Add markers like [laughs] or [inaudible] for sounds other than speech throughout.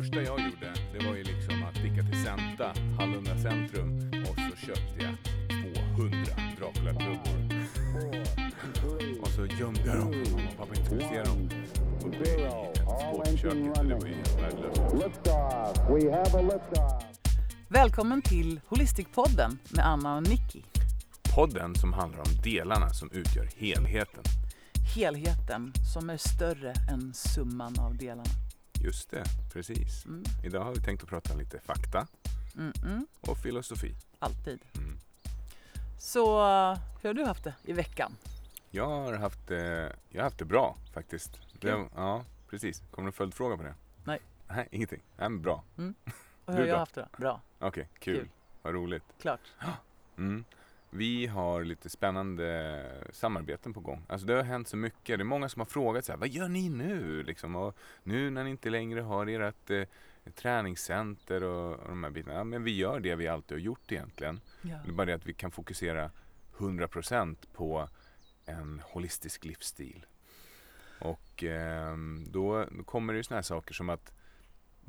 första jag gjorde, det var ju liksom att sticka till Centa, Hallunda centrum och så köpte jag 200 Dracula-klubbor. Och så gömde jag dem mamma och pappa inte skulle se dem. Och det i sportköket, det var ju helt värdelöst. Välkommen till Holistic-podden med Anna och Nicky. Podden som handlar om delarna som utgör helheten. Helheten som är större än summan av delarna. Just det, precis. Mm. Idag har vi tänkt att prata lite fakta Mm-mm. och filosofi. Alltid. Mm. Så hur har du haft det i veckan? Jag har haft, eh, jag har haft det bra faktiskt. Det, Kul. ja, precis. Kommer det en följdfråga på det? Nej. Nej, ingenting. Nej, men bra. [laughs] Och hur har jag haft det då? Bra, Okej, kul. Kul. Vad roligt. klart. [gasps] Mm. Vi har lite spännande samarbeten på gång. Alltså det har hänt så mycket. Det är många som har frågat så här, vad gör ni nu? Liksom, och nu när ni inte längre har ert eh, träningscenter och, och de här bitarna. Ja, men vi gör det vi alltid har gjort egentligen. Ja. Det är bara det att vi kan fokusera 100% på en holistisk livsstil. Och ehm, då, då kommer det ju såna här saker som att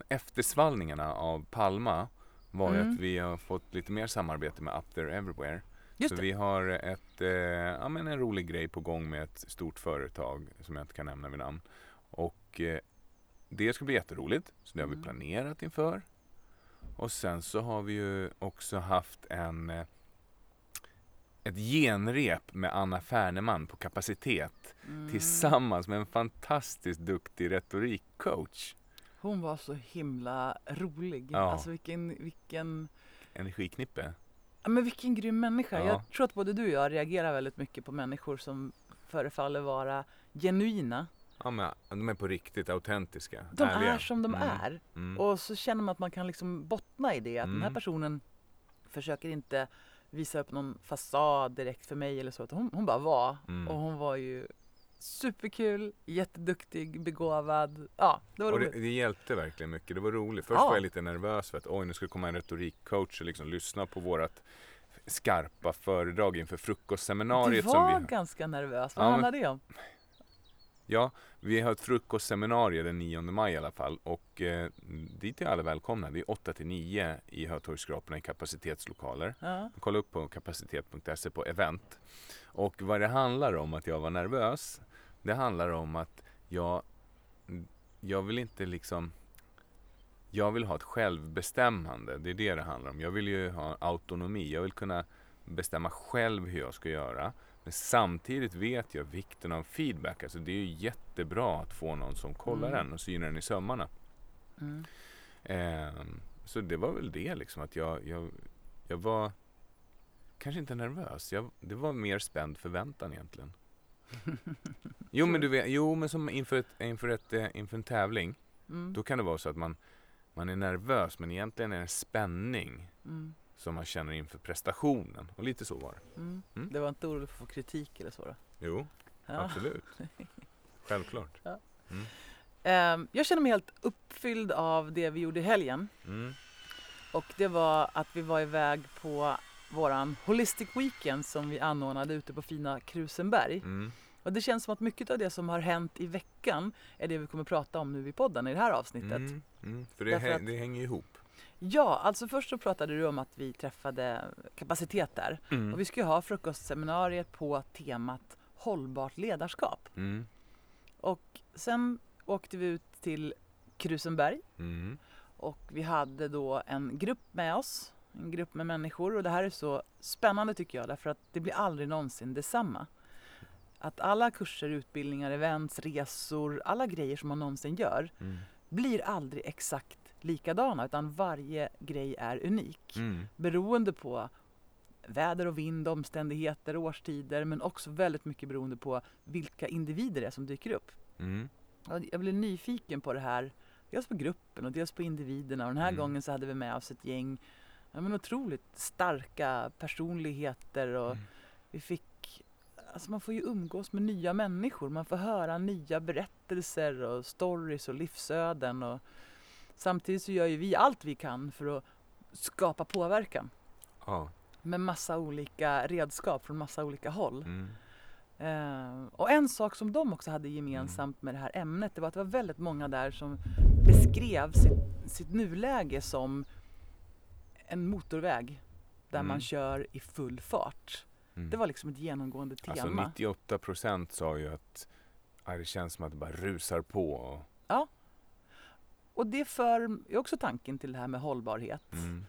eftersvallningarna av Palma var ju Mm. att vi har fått lite mer samarbete med Up There Everywhere. Just Så det. vi har ett, eh, ja, men en rolig grej på gång med ett stort företag som jag inte kan nämna vid namn. Och eh, det ska bli jätteroligt, så det har vi Mm. planerat inför. Och sen så har vi ju också haft en eh, ett genrep med Anna Färneman på kapacitet Mm. tillsammans med en fantastiskt duktig retorikcoach. Hon var så himla rolig. Ja. Alltså vilken, vilken, Energiknippe. Men vilken grym människa. Ja. Jag tror att både du och jag reagerar väldigt mycket på människor som förefaller vara genuina. Ja, men de är på riktigt autentiska. De ärliga. är som de Mm, är. Mm. Och så känner man att man kan liksom bottna i det. Att den här Mm. personen försöker inte visa upp någon fasad direkt för mig eller så. Utan hon, hon bara var. Mm. Och hon var ju superkul, jätteduktig, begåvad. Ja, det var Och det, roligt. det hjälpte verkligen mycket. Det var roligt. Först Ja. var jag lite nervös för att oj, nu ska det komma en retorikcoach och liksom lyssna på vårat skarpa föredrag inför Du frukostseminariet var som vi ganska nervös. Vad Ja, men- handlar det om? Ja, vi har ett frukostseminarium den 9 maj i alla fall och eh, dit är alla välkomna. Det är 8 till 9 i Hötorgsskraporna i kapacitetslokaler. Ja. Kolla upp på kapacitet.se på event. Och vad det handlar om att jag var nervös, det handlar om att jag, jag vill inte liksom jag vill ha ett självbestämmande, det är det det handlar om. Jag vill ju ha autonomi, jag vill kunna bestämma själv hur jag ska göra. Men samtidigt vet jag vikten av feedback. Alltså det är ju jättebra att få någon som kollar Mm. en och synar den i sömmarna. Mm. Ehm, så det var väl det liksom att jag, jag, jag var kanske inte nervös. Jag, det var mer spänd förväntan egentligen. [laughs] Jo men du vet, jo men som inför, ett, inför, ett, eh, inför en tävling. Mm. Då kan det vara så att man, man är nervös men egentligen är det en spänning Mm. Som man känner inför prestationen. Och lite så var det. Mm. Mm. Det var inte orolig för att få kritik eller så då? Jo, Ja. absolut. [laughs] Självklart. Ja. Mm. Ehm, jag känner mig helt uppfylld av det vi gjorde i helgen. Mm. Och det var att vi var iväg på våran Holistic Weekend som vi anordnade ute på fina Krusenberg. Mm. Och det känns som att mycket av det som har hänt i veckan är det vi kommer prata om nu i podden i det här avsnittet. Mm. Mm. För det, Därför hä- att- det hänger ihop. Ja, alltså först så pratade du om att vi träffade kapacitet där. Mm. Och vi ska ju ha frukostseminariet på temat hållbart ledarskap. Mm. Och sen åkte vi ut till Krusenberg Mm. och vi hade då en grupp med oss. En grupp med människor och det här är så spännande tycker jag därför att det blir aldrig någonsin detsamma. Att alla kurser, utbildningar, events, resor, alla grejer som man någonsin gör Mm. blir aldrig exakt likadana utan varje grej är unik. Mm. Beroende på väder och vind, omständigheter, årstider men också väldigt mycket beroende på vilka individer det är som dyker upp. Mm. Jag blev nyfiken på det här, dels på gruppen och dels på individerna och den här Mm. gången så hade vi med oss ett gäng ja, men otroligt starka personligheter och Mm. vi fick Alltså man får ju umgås med nya människor, man får höra nya berättelser och stories och livsöden och samtidigt så gör ju vi allt vi kan för att skapa påverkan Ja. med massa olika redskap från massa olika håll. Mm. Eh, och en sak som de också hade gemensamt med det här ämnet det var att det var väldigt många där som beskrev sitt, sitt nuläge som en motorväg där Mm. man kör i full fart. Mm. Det var liksom ett genomgående tema. Alltså 98 procent sa ju att ja, det känns som att det bara rusar på. Och, Och det för också tanken till det här med hållbarhet. mm,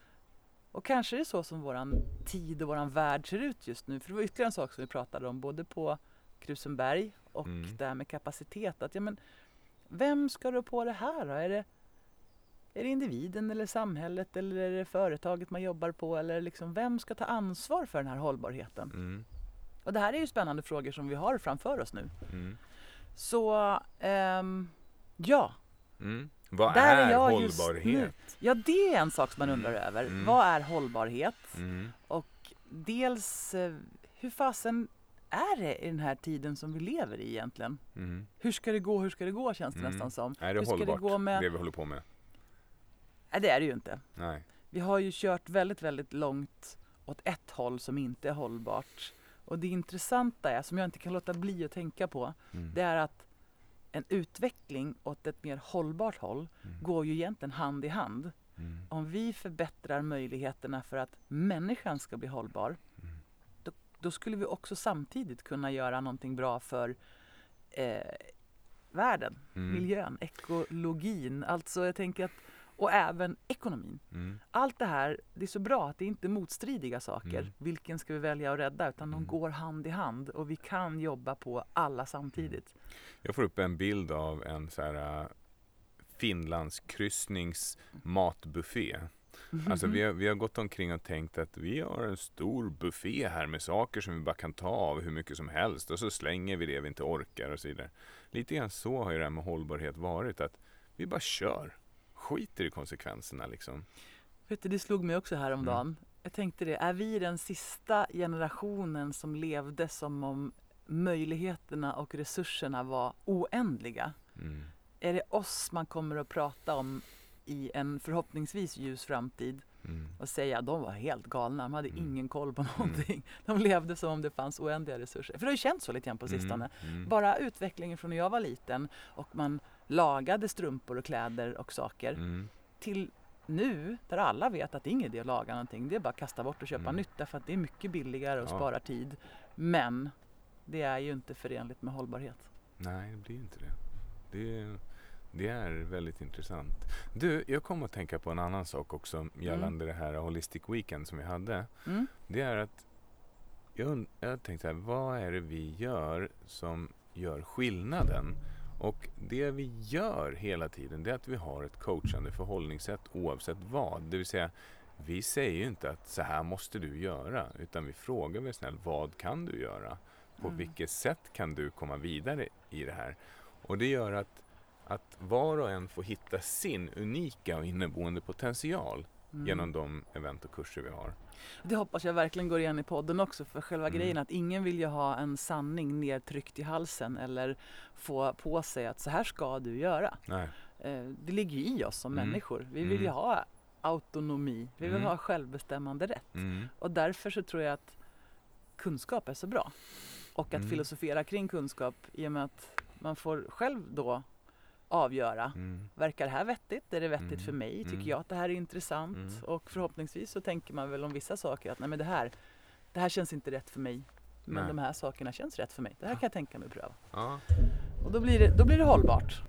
Och kanske är det så som våran tid och våran värld ser ut just nu. För det var ytterligare en sak som vi pratade om både på Krusenberg och Mm. det här med kapacitet. Att, ja, men, vem ska rå på det här då? Är det, är det individen eller samhället eller är det företaget man jobbar på? Eller liksom, vem ska ta ansvar för den här hållbarheten? mm, Och det här är ju spännande frågor som vi har framför oss nu. mm, Så ehm, ja, mm. Vad Där är jag just hållbarhet? ja det är en sak som man Mm. undrar över. Mm. Vad är hållbarhet? Mm, Och dels eh, hur fasen är det i den här tiden som vi lever i egentligen? mm. Hur ska det gå, hur ska det gå känns det Mm. nästan som. Är det Hur ska det hållbart, gå med- det vi håller på med? Nej det är det ju inte. Nej. Vi har ju kört väldigt, väldigt långt åt ett håll som inte är hållbart. Och det intressanta är, som jag inte kan låta bli att tänka på, Mm. det är att en utveckling åt ett mer hållbart håll Mm. går ju egentligen hand i hand. Mm. Om vi förbättrar möjligheterna för att människan ska bli hållbar, Mm. då, då skulle vi också samtidigt kunna göra någonting bra för eh, världen, Mm. miljön, ekologin. Alltså jag tänker att, och även ekonomin. Mm. Allt det här, det är så bra att det inte är motstridiga saker. Mm. Vilken ska vi välja att rädda? Utan de Mm. går hand i hand och vi kan jobba på alla samtidigt. Jag får upp en bild av en så här äh, Finlandskryssnings matbuffé. Alltså vi har, vi har gått omkring och tänkt att vi har en stor buffé här med saker som vi bara kan ta av hur mycket som helst och så slänger vi det vi inte orkar och så vidare. Lite grann så har ju det här med hållbarhet varit att vi bara kör. Skiter i konsekvenserna liksom. Vet du, det slog mig också häromdagen. Mm. Jag tänkte det, är vi den sista generationen som levde som om möjligheterna och resurserna var oändliga? Mm. Är det oss man kommer att prata om i en förhoppningsvis ljus framtid Mm. och säga de var helt galna, de hade Mm. ingen koll på någonting. De levde som om det fanns oändliga resurser. För det har ju känts så lite grann på sistone. Mm. Mm. Bara utvecklingen från när jag var liten och man lagade strumpor och kläder och saker Mm. till nu där alla vet att det är ingen idé att laga någonting. Det är bara att kasta bort och köpa Mm. nytt därför att det är mycket billigare och Ja. sparar tid. Men det är ju inte förenligt med hållbarhet. Nej, det blir inte det. det. Det är väldigt intressant. Du, jag kom att tänka på en annan sak också gällande det här Holistic Weekend som vi hade. Mm. Det är att jag, jag tänkte så här, vad är det vi gör som gör skillnaden? Och det vi gör hela tiden det är att vi har ett coachande förhållningssätt oavsett vad. Det vill säga, vi säger ju inte att så här måste du göra utan vi frågar väl snällt vad kan du göra? På Mm. vilket sätt kan du komma vidare i det här? Och det gör att, att var och en får hitta sin unika och inneboende potential Mm. genom de event och kurser vi har. Det hoppas jag verkligen går igen i podden också för själva Mm. grejen att ingen vill ju ha en sanning nedtryckt i halsen eller få på sig att så här ska du göra. Nej. Eh, Det ligger ju i oss som Mm. människor. Vi vill ju Mm. ha autonomi, vi vill Mm. ha självbestämmande rätt. Mm. Och därför så tror jag att kunskap är så bra. Och att filosofera kring kunskap i och med att man får själv då avgöra. Mm. Verkar det här vettigt? Är det vettigt Mm. för mig? Tycker Mm. jag att det här är intressant? Mm. Och förhoppningsvis så tänker man väl om vissa saker att nej men det här, det här känns inte rätt för mig. Men Nej. de här sakerna känns rätt för mig. Det här kan jag tänka mig att pröva. Ja. Och då blir det, då blir det hållbart.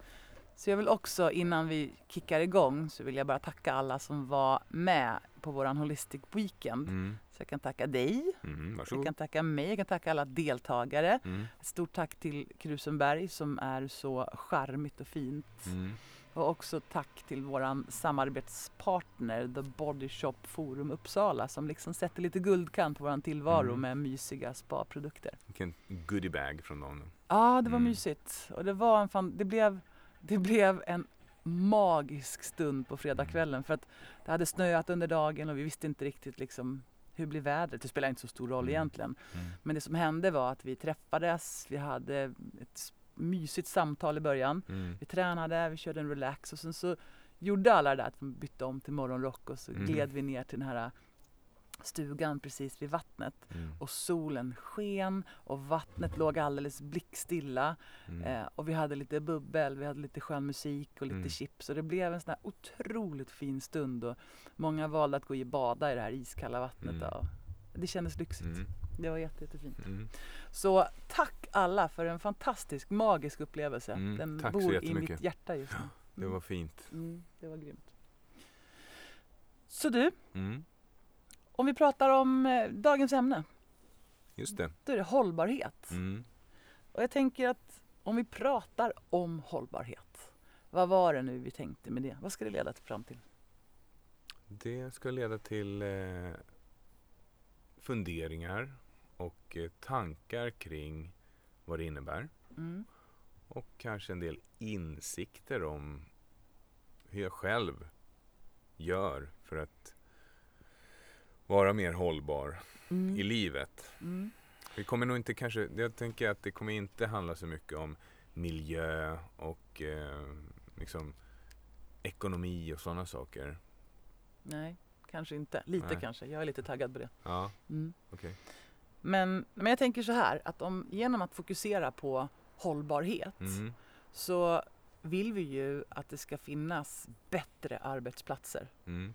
Så jag vill också innan vi kickar igång så vill jag bara tacka alla som var med på våran Holistic Weekend. Mm. Så jag kan tacka dig, Mm. jag kan tacka mig, jag kan tacka alla deltagare. Mm. Stort tack till Krusenberg som är så charmigt och fint. Mm. Och också tack till våran samarbetspartner The Body Shop Forum Uppsala som liksom sätter lite guldkant på våran tillvaro Mm. med mysiga spaprodukter. Vilken goodiebag från dem. Ja, det var Mm. mysigt. Och det var en fan, det blev, det blev en magisk stund på fredagskvällen för att det hade snöat under dagen och vi visste inte riktigt liksom hur blir vädret? Det spelar inte så stor roll Mm. egentligen. Mm. Men det som hände var att vi träffades, vi hade ett mysigt samtal i början. Mm. Vi tränade, vi körde en relax och sen så gjorde alla det där att vi bytte om till morgonrock och så Mhm. gled vi ner till den här stugan precis vid vattnet Mm. och solen sken och vattnet låg alldeles blickstilla Mm. eh, och vi hade lite bubbel, vi hade lite skön musik och lite Mm. chips och det blev en sån här otroligt fin stund och många valde att gå och bada i det här iskalla vattnet. Mm. Och det kändes lyxigt. Mm. Det var jätte, jättefint. Mm. Så tack alla för en fantastisk, magisk upplevelse. Mm, Den tack bor i mitt hjärta just nu. Det var fint. Mm, det var grymt. Så du, Mm. Om vi pratar om eh, dagens ämne, Just det. då är det hållbarhet. Mm. Och jag tänker att om vi pratar om hållbarhet, vad var det nu vi tänkte med det? Vad ska det leda till fram till? Det ska leda till eh, funderingar och eh, tankar kring vad det innebär. Mm. Och kanske en del insikter om hur jag själv gör för att vara mer hållbar i Mm. livet. Mm. Vi kommer nog inte kanske, jag tänker att det kommer inte handla så mycket om miljö och eh, liksom ekonomi och sådana saker. Nej, kanske inte. Lite Nej. kanske. Jag är lite taggad på det. Ja, Mm. okej. Men, men jag tänker så här, att om, genom att fokusera på hållbarhet Mm. så vill vi ju att det ska finnas bättre arbetsplatser. Mm.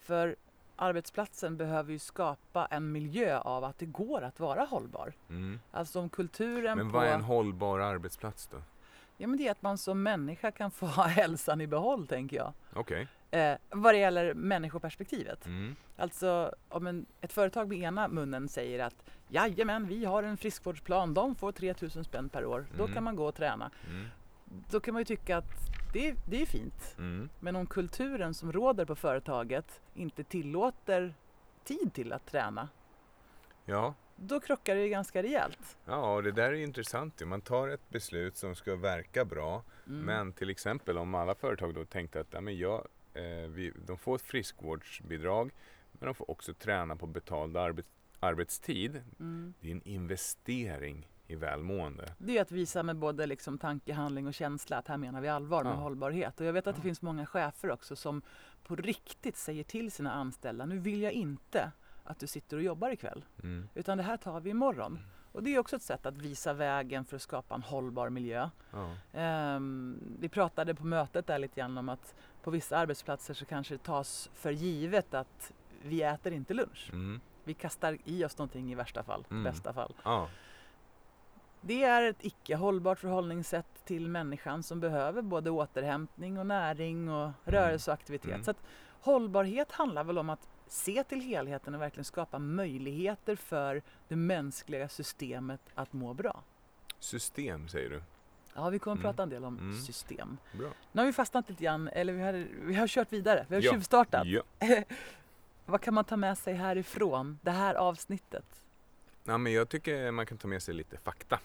För arbetsplatsen behöver ju skapa en miljö av att det går att vara hållbar. Mm. Alltså om kulturen Men vad är en hållbar arbetsplats då? Ja men det är att man som människa kan få ha [laughs] hälsan i behåll tänker jag. Okej. Eh, vad det gäller människoperspektivet. Mm. Alltså om en, ett företag med ena munnen säger att jajamän vi har en friskvårdsplan, de får 3000 spänn per år. Då Mm. kan man gå och träna. Mm. Då kan man ju tycka att det, är- det är fint. Mm. Men om kulturen som råder på företaget inte tillåter tid till att träna, Ja. då krockar det ju ganska rejält. ja, det där är intressant. Man tar ett beslut som ska verka bra. Mm. Men till exempel om alla företag då tänkte att ja, men jag, eh, vi, de får ett friskvårdsbidrag men de får också träna på betald arbets, arbetstid. Mm. Det är en investering i välmående. Det är att visa med både liksom tanke, handling och känsla att här menar vi allvar med Ja. hållbarhet. Och jag vet att det Ja. finns många chefer också som på riktigt säger till sina anställda, nu vill jag inte att du sitter och jobbar ikväll, Mm. utan det här tar vi imorgon. Och det är också ett sätt att visa vägen för att skapa en hållbar miljö. Ja. Ehm, vi pratade på mötet där lite grann om att på vissa arbetsplatser så kanske det tas för givet att vi äter inte lunch. Mm. Vi kastar i oss någonting i värsta fall, Mm. bästa fall. Det är ett icke hållbart förhållningssätt till människan som behöver både återhämtning och näring och rörelse och aktivitet. Mm. Så att hållbarhet handlar väl om att se till helheten och verkligen skapa möjligheter för det mänskliga systemet att må bra. System säger du. Ja, vi kommer att Mm. prata en del om Mm. system. Bra. Nu har vi fastnat lite grann, eller vi har, vi har kört vidare, vi har Ja. tjuvstartat. Ja. [laughs] Vad kan man ta med sig härifrån, det här avsnittet? ja, men jag tycker man kan ta med sig lite fakta.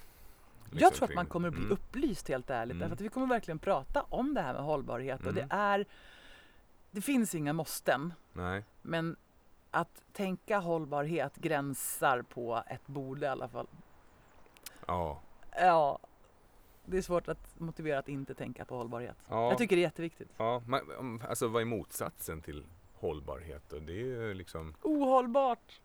Jag Liksom tror att man kommer att bli Mm. upplyst helt ärligt. Mm. Därför att vi kommer verkligen prata om det här med hållbarhet. Och det Mm. är... Det finns inga måsten. Nej. Men att tänka hållbarhet gränsar på ett borde i alla fall. Ja. Ja, det är svårt att motivera att inte tänka på hållbarhet. Ja. Jag tycker det är jätteviktigt. ja. man- om- Alltså vad är motsatsen till hållbarhet? Och det är ju liksom Ohållbart!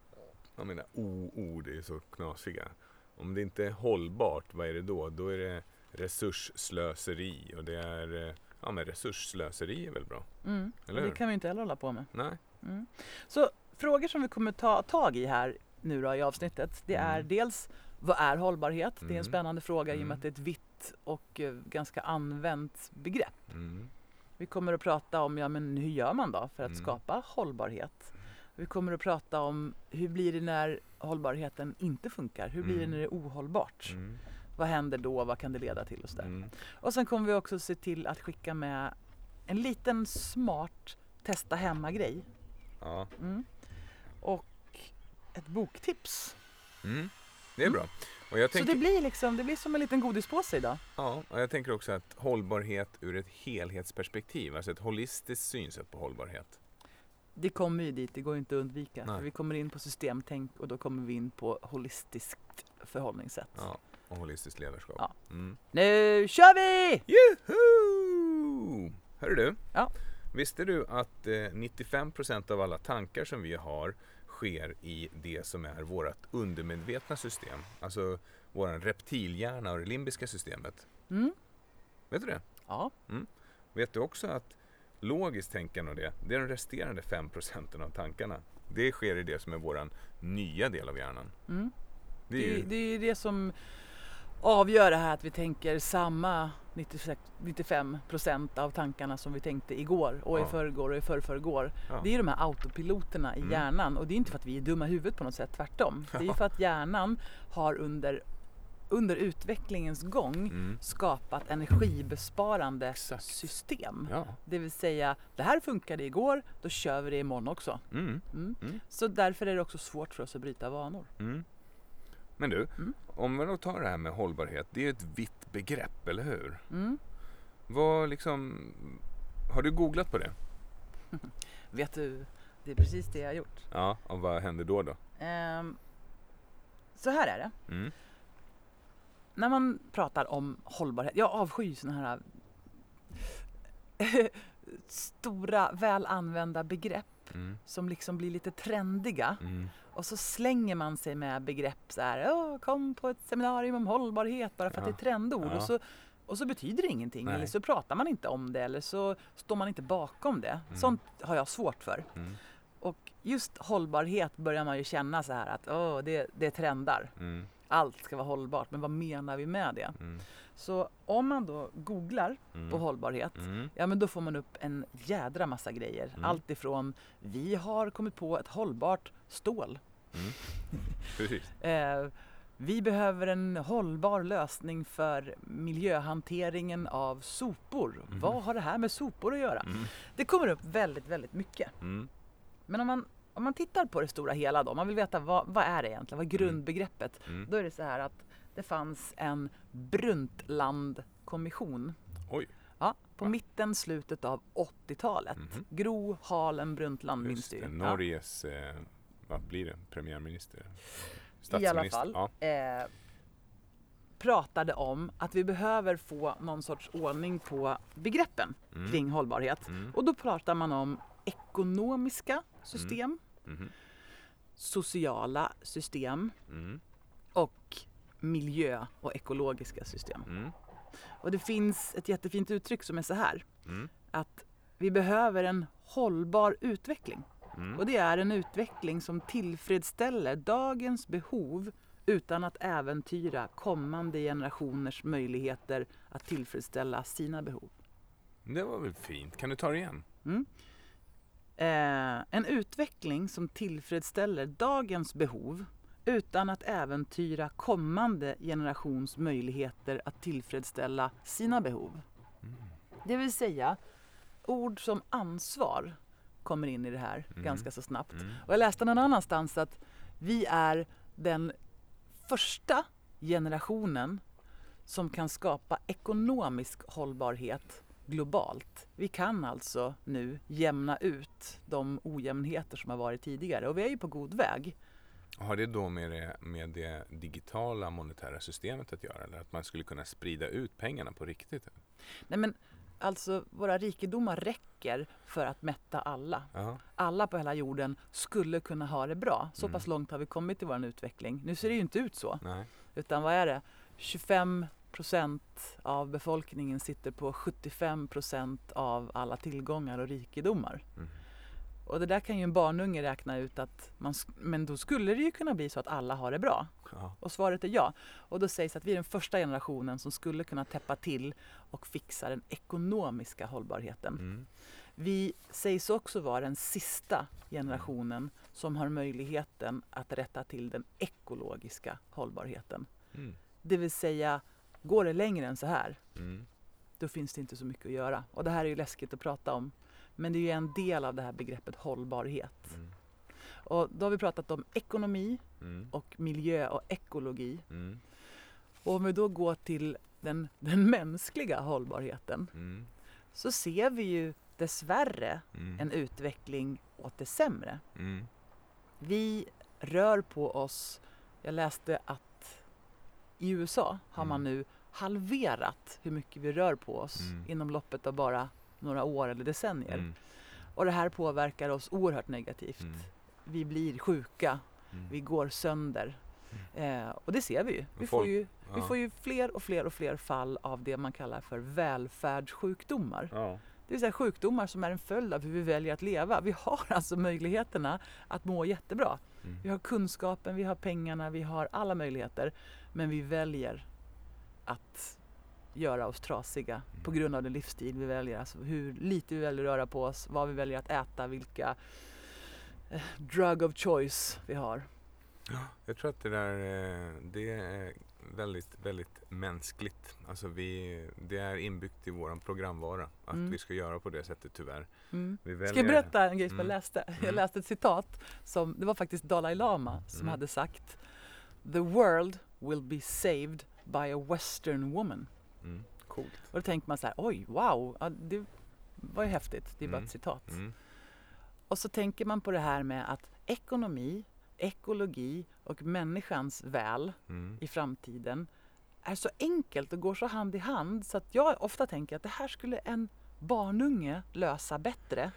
Jag menar o-ord är så knasiga. Om det inte är hållbart, vad är det då? Då är det resursslöseri och det är, eh, ja men resursslöseri är väl bra? Mm. Eller det hur? kan vi inte heller hålla på med. Nej? Mm. Så frågor som vi kommer ta tag i här nu då i avsnittet. Det är Mm. dels vad är hållbarhet? Det är en Mm. spännande fråga i och med Mm. att det är ett vitt och eh, ganska använt begrepp. Mm. Vi kommer att prata om ja, men hur gör man då för att Mm. skapa hållbarhet? Vi kommer att prata om hur blir det när hållbarheten inte funkar? Hur blir det Mm. när det är ohållbart? Mm. Vad händer då? Vad kan det leda till? Och, så. Mm. och sen kommer vi också se till att skicka med en liten smart testa hemma-grej. Ja. Mm. Och ett boktips. Mm. Det är bra. Och jag, Så tänker, det blir liksom, det blir som en liten godispåse idag. ja, och jag tänker också att hållbarhet ur ett helhetsperspektiv, alltså ett holistiskt synsätt på hållbarhet. Det kommer ju dit, det går inte att undvika. Nej. För vi kommer in på systemtänk och då kommer vi in på holistiskt förhållningssätt. Ja, och holistiskt ledarskap. Ja. Mm. Nu kör vi! Juhu! Hörru du. Ja. Visste du att eh, 95% av alla tankar som vi har sker i det som är vårt undermedvetna system. Alltså vår reptilhjärna och det limbiska systemet. Mm. Vet du det? Ja. Vet du också att logiskt tänkande och det, det är de resterande 5 procenten av tankarna. Det sker i det som är vår nya del av hjärnan. Mm. Det är Det, ju, det är det som avgör det här att vi tänker samma 96, 95 procent av tankarna som vi tänkte igår och Ja. i förrgår och i förrförrgår. Ja. Det är de här autopiloterna i Mm. hjärnan och det är inte för att vi är dumma i huvudet på något sätt, tvärtom. Det är [laughs] för att hjärnan har under, under utvecklingens gång mm, skapat energibesparande Exakt. system. ja. Det vill säga, det här funkade igår, då kör vi det imorgon också. Mm, Mm. Mm. Så därför är det också svårt för oss att bryta vanor. mm. Men du, Mm. om vi då tar det här med hållbarhet, det är ett vitt begrepp, eller hur? Vad liksom, har du googlat på det? [laughs] Vet du, det är precis det jag har gjort. Ja, och vad händer då då? Ehm, så här är det. När man pratar om hållbarhet, jag avskyr sådana här stora väl använda begrepp Mm. som liksom blir lite trendiga Mm. och så slänger man sig med begrepp så här, Åh, kom på ett seminarium om hållbarhet bara för att Ja. det är trendord Ja. och, så, och så betyder det ingenting Nej. eller så pratar man inte om det eller så står man inte bakom det. Mm. Sånt har jag svårt för. Mm. Och just hållbarhet börjar man ju känna så här att åh, det, det trendar. Mm. Allt ska vara hållbart, men vad menar vi med det? Mm. Så om man då googlar Mm. på hållbarhet, Mm. ja men då får man upp en jädra massa grejer. Mm. Allt ifrån vi har kommit på ett hållbart stål. Mm. [laughs] Eh, vi behöver en hållbar lösning för miljöhanteringen av sopor. Mhm. Vad har det här med sopor att göra? Mm. Det kommer upp väldigt, väldigt mycket. Mm. Men om man, om man tittar på det stora hela då, man vill veta vad, vad är det egentligen, vad är grundbegreppet? Mm. Då är det så här att det fanns en Brundtlandkommission. Oj. Ja, på Va? mitten, slutet av 80-talet. Mhm. Gro Harlem Brundtland minns du. Norges, eh, vad blir det, premiärminister? Ja, I alla Statsminister? fall. Ja. Eh, pratade om att vi behöver få någon sorts ordning på begreppen Mm. kring hållbarhet. Mm. Och då pratar man om ekonomiska system, Mhm. sociala system Mm. och miljö och ekologiska system. Mm. Och det finns ett jättefint uttryck som är så här. Mm. Att vi behöver en hållbar utveckling. Mm. Och det är en utveckling som tillfredsställer dagens behov utan att äventyra kommande generationers möjligheter att tillfredsställa sina behov. Det var väl fint. Kan du ta det igen? Mm. Eh, en utveckling som tillfredsställer dagens behov utan att äventyra kommande generations möjligheter att tillfredsställa sina behov. Mm. Det vill säga, ord som ansvar kommer in i det här Mm. ganska så snabbt. Mm. Och jag läste någon annanstans att vi är den första generationen som kan skapa ekonomisk hållbarhet globalt. Vi kan alltså nu jämna ut de ojämnheter som har varit tidigare och vi är ju på god väg. Har det då med det, med det digitala monetära systemet att göra? Eller att man skulle kunna sprida ut pengarna på riktigt? Nej men alltså våra rikedomar räcker för att mätta alla. Ja. Alla på hela jorden skulle kunna ha det bra. Så Mm. pass långt har vi kommit i vår utveckling. Nu ser det ju inte ut så. Nej. Utan vad är det? 25 procent av befolkningen sitter på 75 procent av alla tillgångar och rikedomar. Mm. Och det där kan ju en barnunge räkna ut att man, men då skulle det ju kunna bli så att alla har det bra. Ja. Och svaret är ja. Och då sägs att vi är den första generationen som skulle kunna täppa till och fixa den ekonomiska hållbarheten. Mm. Vi sägs också vara den sista generationen som har möjligheten att rätta till den ekologiska hållbarheten. Mm. Det vill säga, går det längre än så här, Mm. då finns det inte så mycket att göra. Och det här är ju läskigt att prata om. Men det är ju en del av det här begreppet hållbarhet. Mm. Och då har vi pratat om ekonomi Mm. och miljö och ekologi. Mm. Och om vi då går till den, den mänskliga hållbarheten Mm. så ser vi ju dessvärre Mm. en utveckling åt det sämre. Vi rör på oss. Jag läste att i USA har man nu halverat hur mycket vi rör på oss Mm. inom loppet av bara några år eller decennier. Mm. Och det här påverkar oss oerhört negativt. Mm. vi blir sjuka, Mm. vi går sönder. Eh, och det ser vi ju. Vi, får ju. vi får ju fler och fler och fler fall av det man kallar för välfärdssjukdomar. Ja. Det vill säga sjukdomar som är en följd av hur vi väljer att leva. Vi har [laughs] alltså möjligheterna att må jättebra. Mm. Vi har kunskapen, vi har pengarna, vi har alla möjligheter. Men vi väljer att göra oss trasiga på Mm. grund av den livsstil vi väljer. Alltså hur lite vi väljer att röra på oss, vad vi väljer att äta, vilka eh, drug of choice vi har. Jag tror att det där eh, det är väldigt, väldigt mänskligt. Alltså vi, det är inbyggt i våran programvara att Mm. vi ska göra på det sättet tyvärr. Mm. Vi Ska väljer, jag berätta en grej som jag Mm. läste? Jag Mm. läste ett citat som, det var faktiskt Dalai Lama som Mm. hade sagt The world will be saved by a western woman. Mm. Coolt. Och då tänker man så här, oj, wow, ja, det var ju häftigt. Det är bara Mm. ett citat. Mm. Och så tänker man på det här med att ekonomi, ekologi och människans väl Mm. i framtiden är så enkelt och går så hand i hand så att jag ofta tänker att det här skulle en barnunge lösa bättre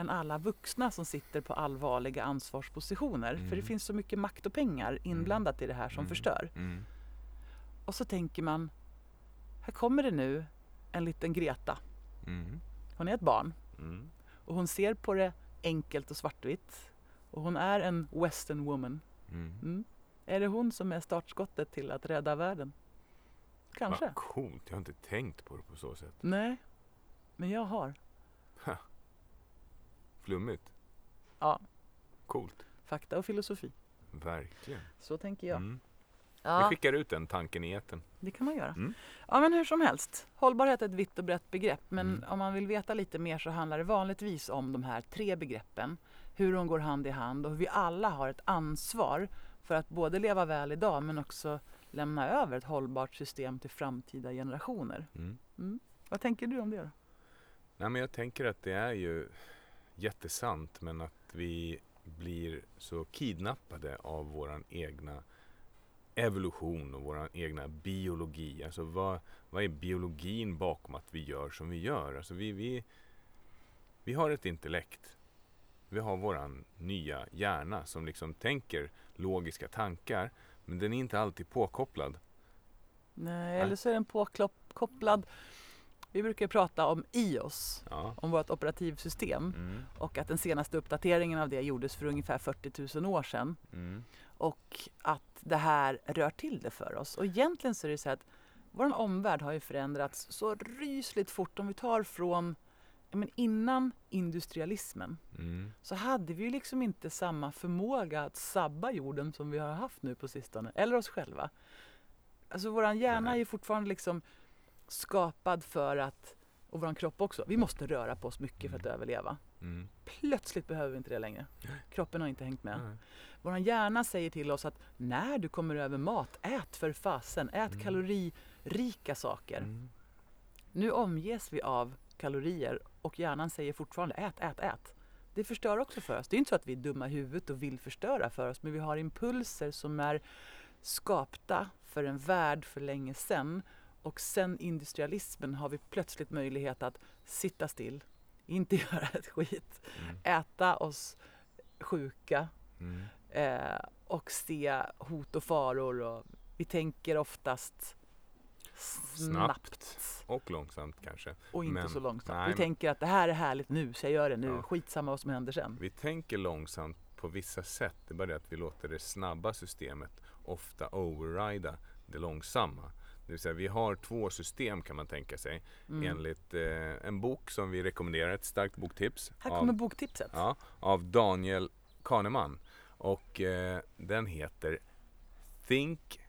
än alla vuxna som sitter på allvarliga ansvarspositioner. För det Mm. finns så mycket makt och pengar inblandat i det här som Mm. förstör. Mm. Och så tänker man, här kommer det nu en liten Greta. Mm. Hon är ett barn Mm. och hon ser på det enkelt och svartvitt. Och hon är en western woman. Mm. Mm. Är det hon som är startskottet till att rädda världen? Kanske. Vad coolt. Jag har inte tänkt på det på så sätt. Nej, men jag har. Flummigt. Ja, Coolt. fakta och filosofi. Verkligen. Så tänker jag. Mm. Vi Ja, skickar ut den tanken i etern. det kan man göra. Mm. Ja, men hur som helst. Hållbarhet är ett vitt och brett begrepp. Men Mm. om man vill veta lite mer så handlar det vanligtvis om de här tre begreppen. Hur de går hand i hand och hur vi alla har ett ansvar för att både leva väl idag men också lämna över ett hållbart system till framtida generationer. Mm. Mm. Vad tänker du om det då? Nej, men jag tänker att det är ju jättesant men att vi blir så kidnappade av våran egna evolution och våran egna biologi. Alltså vad, vad är biologin bakom att vi gör som vi gör? Alltså vi, vi, vi har ett intellekt. Vi har våran nya hjärna som liksom tänker logiska tankar men den är inte alltid påkopplad. Nej, eller så är den påkopplad. Vi brukar prata om iOS, Ja. om vårt operativsystem. Mm. Och att den senaste uppdateringen av det gjordes för ungefär 40 000 år sedan. Mm. Och att det här rör till det för oss. Och egentligen så är det så att vår omvärld har ju förändrats så rysligt fort. Om vi tar från men innan industrialismen Mm. så hade vi ju liksom inte samma förmåga att sabba jorden som vi har haft nu på sistone. Eller oss själva. Alltså våran hjärna är ju fortfarande liksom skapad för att, och våran kropp också, vi måste röra på oss mycket för att Mm. överleva. Mm. Plötsligt behöver vi inte det längre. [gasps] Kroppen har inte hängt med. Nej. Vår hjärna säger till oss att när du kommer över mat, ät för fasen, ät Mm. kaloririka saker. Mm. Nu omges vi av kalorier och hjärnan säger fortfarande ät, ät, ät. Det förstör också för oss. Det är inte så att vi är dumma i huvudet och vill förstöra för oss, men vi har impulser som är skapta för en värld för länge sedan. Och sen industrialismen har vi plötsligt möjlighet att sitta still, [laughs] inte göra ett skit, Mm. äta oss sjuka Mm. eh, och se hot och faror. Och vi tänker oftast snabbt, Och långsamt kanske. och inte Men- så långsamt. nej, vi tänker att det här är härligt nu, så jag gör det nu. Ja. Skitsamma vad som händer sen. Vi tänker långsamt på vissa sätt. Det är bara det att vi låter det snabba systemet ofta overrida det långsamma. Det vill säga vi har två system kan man tänka sig. Mm. Enligt eh, en bok som vi rekommenderar, ett starkt boktips. Här av- kommer boktipset. Ja, av Daniel Kahneman. Och eh, den heter Think,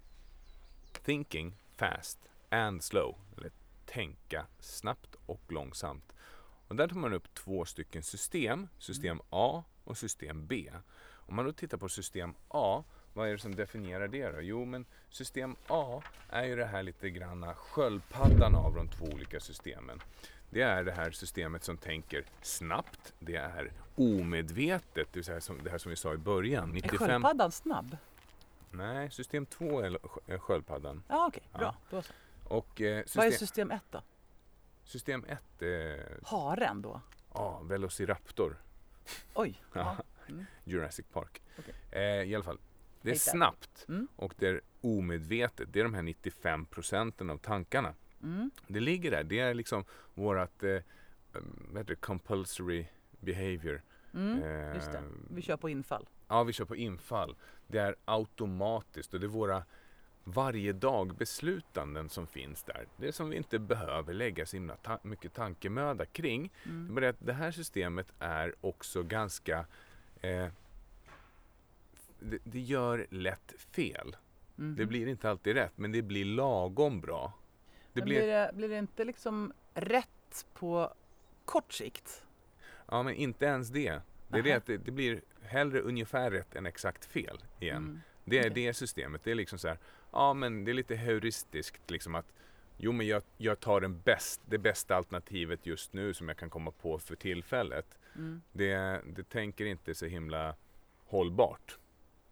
Thinking Fast and Slow. Eller Tänka snabbt och långsamt. Och där tar man upp två stycken system. System A och system B. Om man då tittar på system A, vad är det som definierar det då? Jo, men system A är ju det här lite granna sköldpaddan av de två olika systemen. Det är det här systemet som tänker snabbt. Det är omedvetet, det vill säga som, det här som vi sa i början. Är 95... sköldpaddan snabb? Nej, system 2 är sk- är sköldpaddan. Ja, okej. Bra. Och eh, Vad är system, system 1 då? system 1 är Haren då? ja, Velociraptor. Oj. Ja. Mm. [laughs] Jurassic Park. Okej. Eh, I alla fall, det är Hitta. snabbt Mm. och det är omedvetet. Det är de här 95 procenten av tankarna. Mm. Det ligger där. Det är liksom vårat eh, vad heter det, compulsory behavior. Mm. Eh, Just det. Vi kör på infall. Ja, vi kör på infall. Det är automatiskt och det är våra varje dag beslutanden som finns där. Det är som vi inte behöver lägga så himla ta- mycket tankemöda kring. Det är Mm. det att det här systemet är också ganska... Eh, det, det gör lätt fel. Mhm. Det blir inte alltid rätt, men det blir lagom bra. Det blir, blir, det, blir det inte liksom rätt på kort sikt? ja, men inte ens det. Det är det att det, det blir hellre ungefär rätt än exakt fel igen. Mm. Det är Okej. det systemet. Det är liksom så här, ja men det är lite heuristiskt liksom att jo men jag, jag tar den bäst, det bästa alternativet just nu som jag kan komma på för tillfället. Mm. Det, det tänker inte så himla hållbart.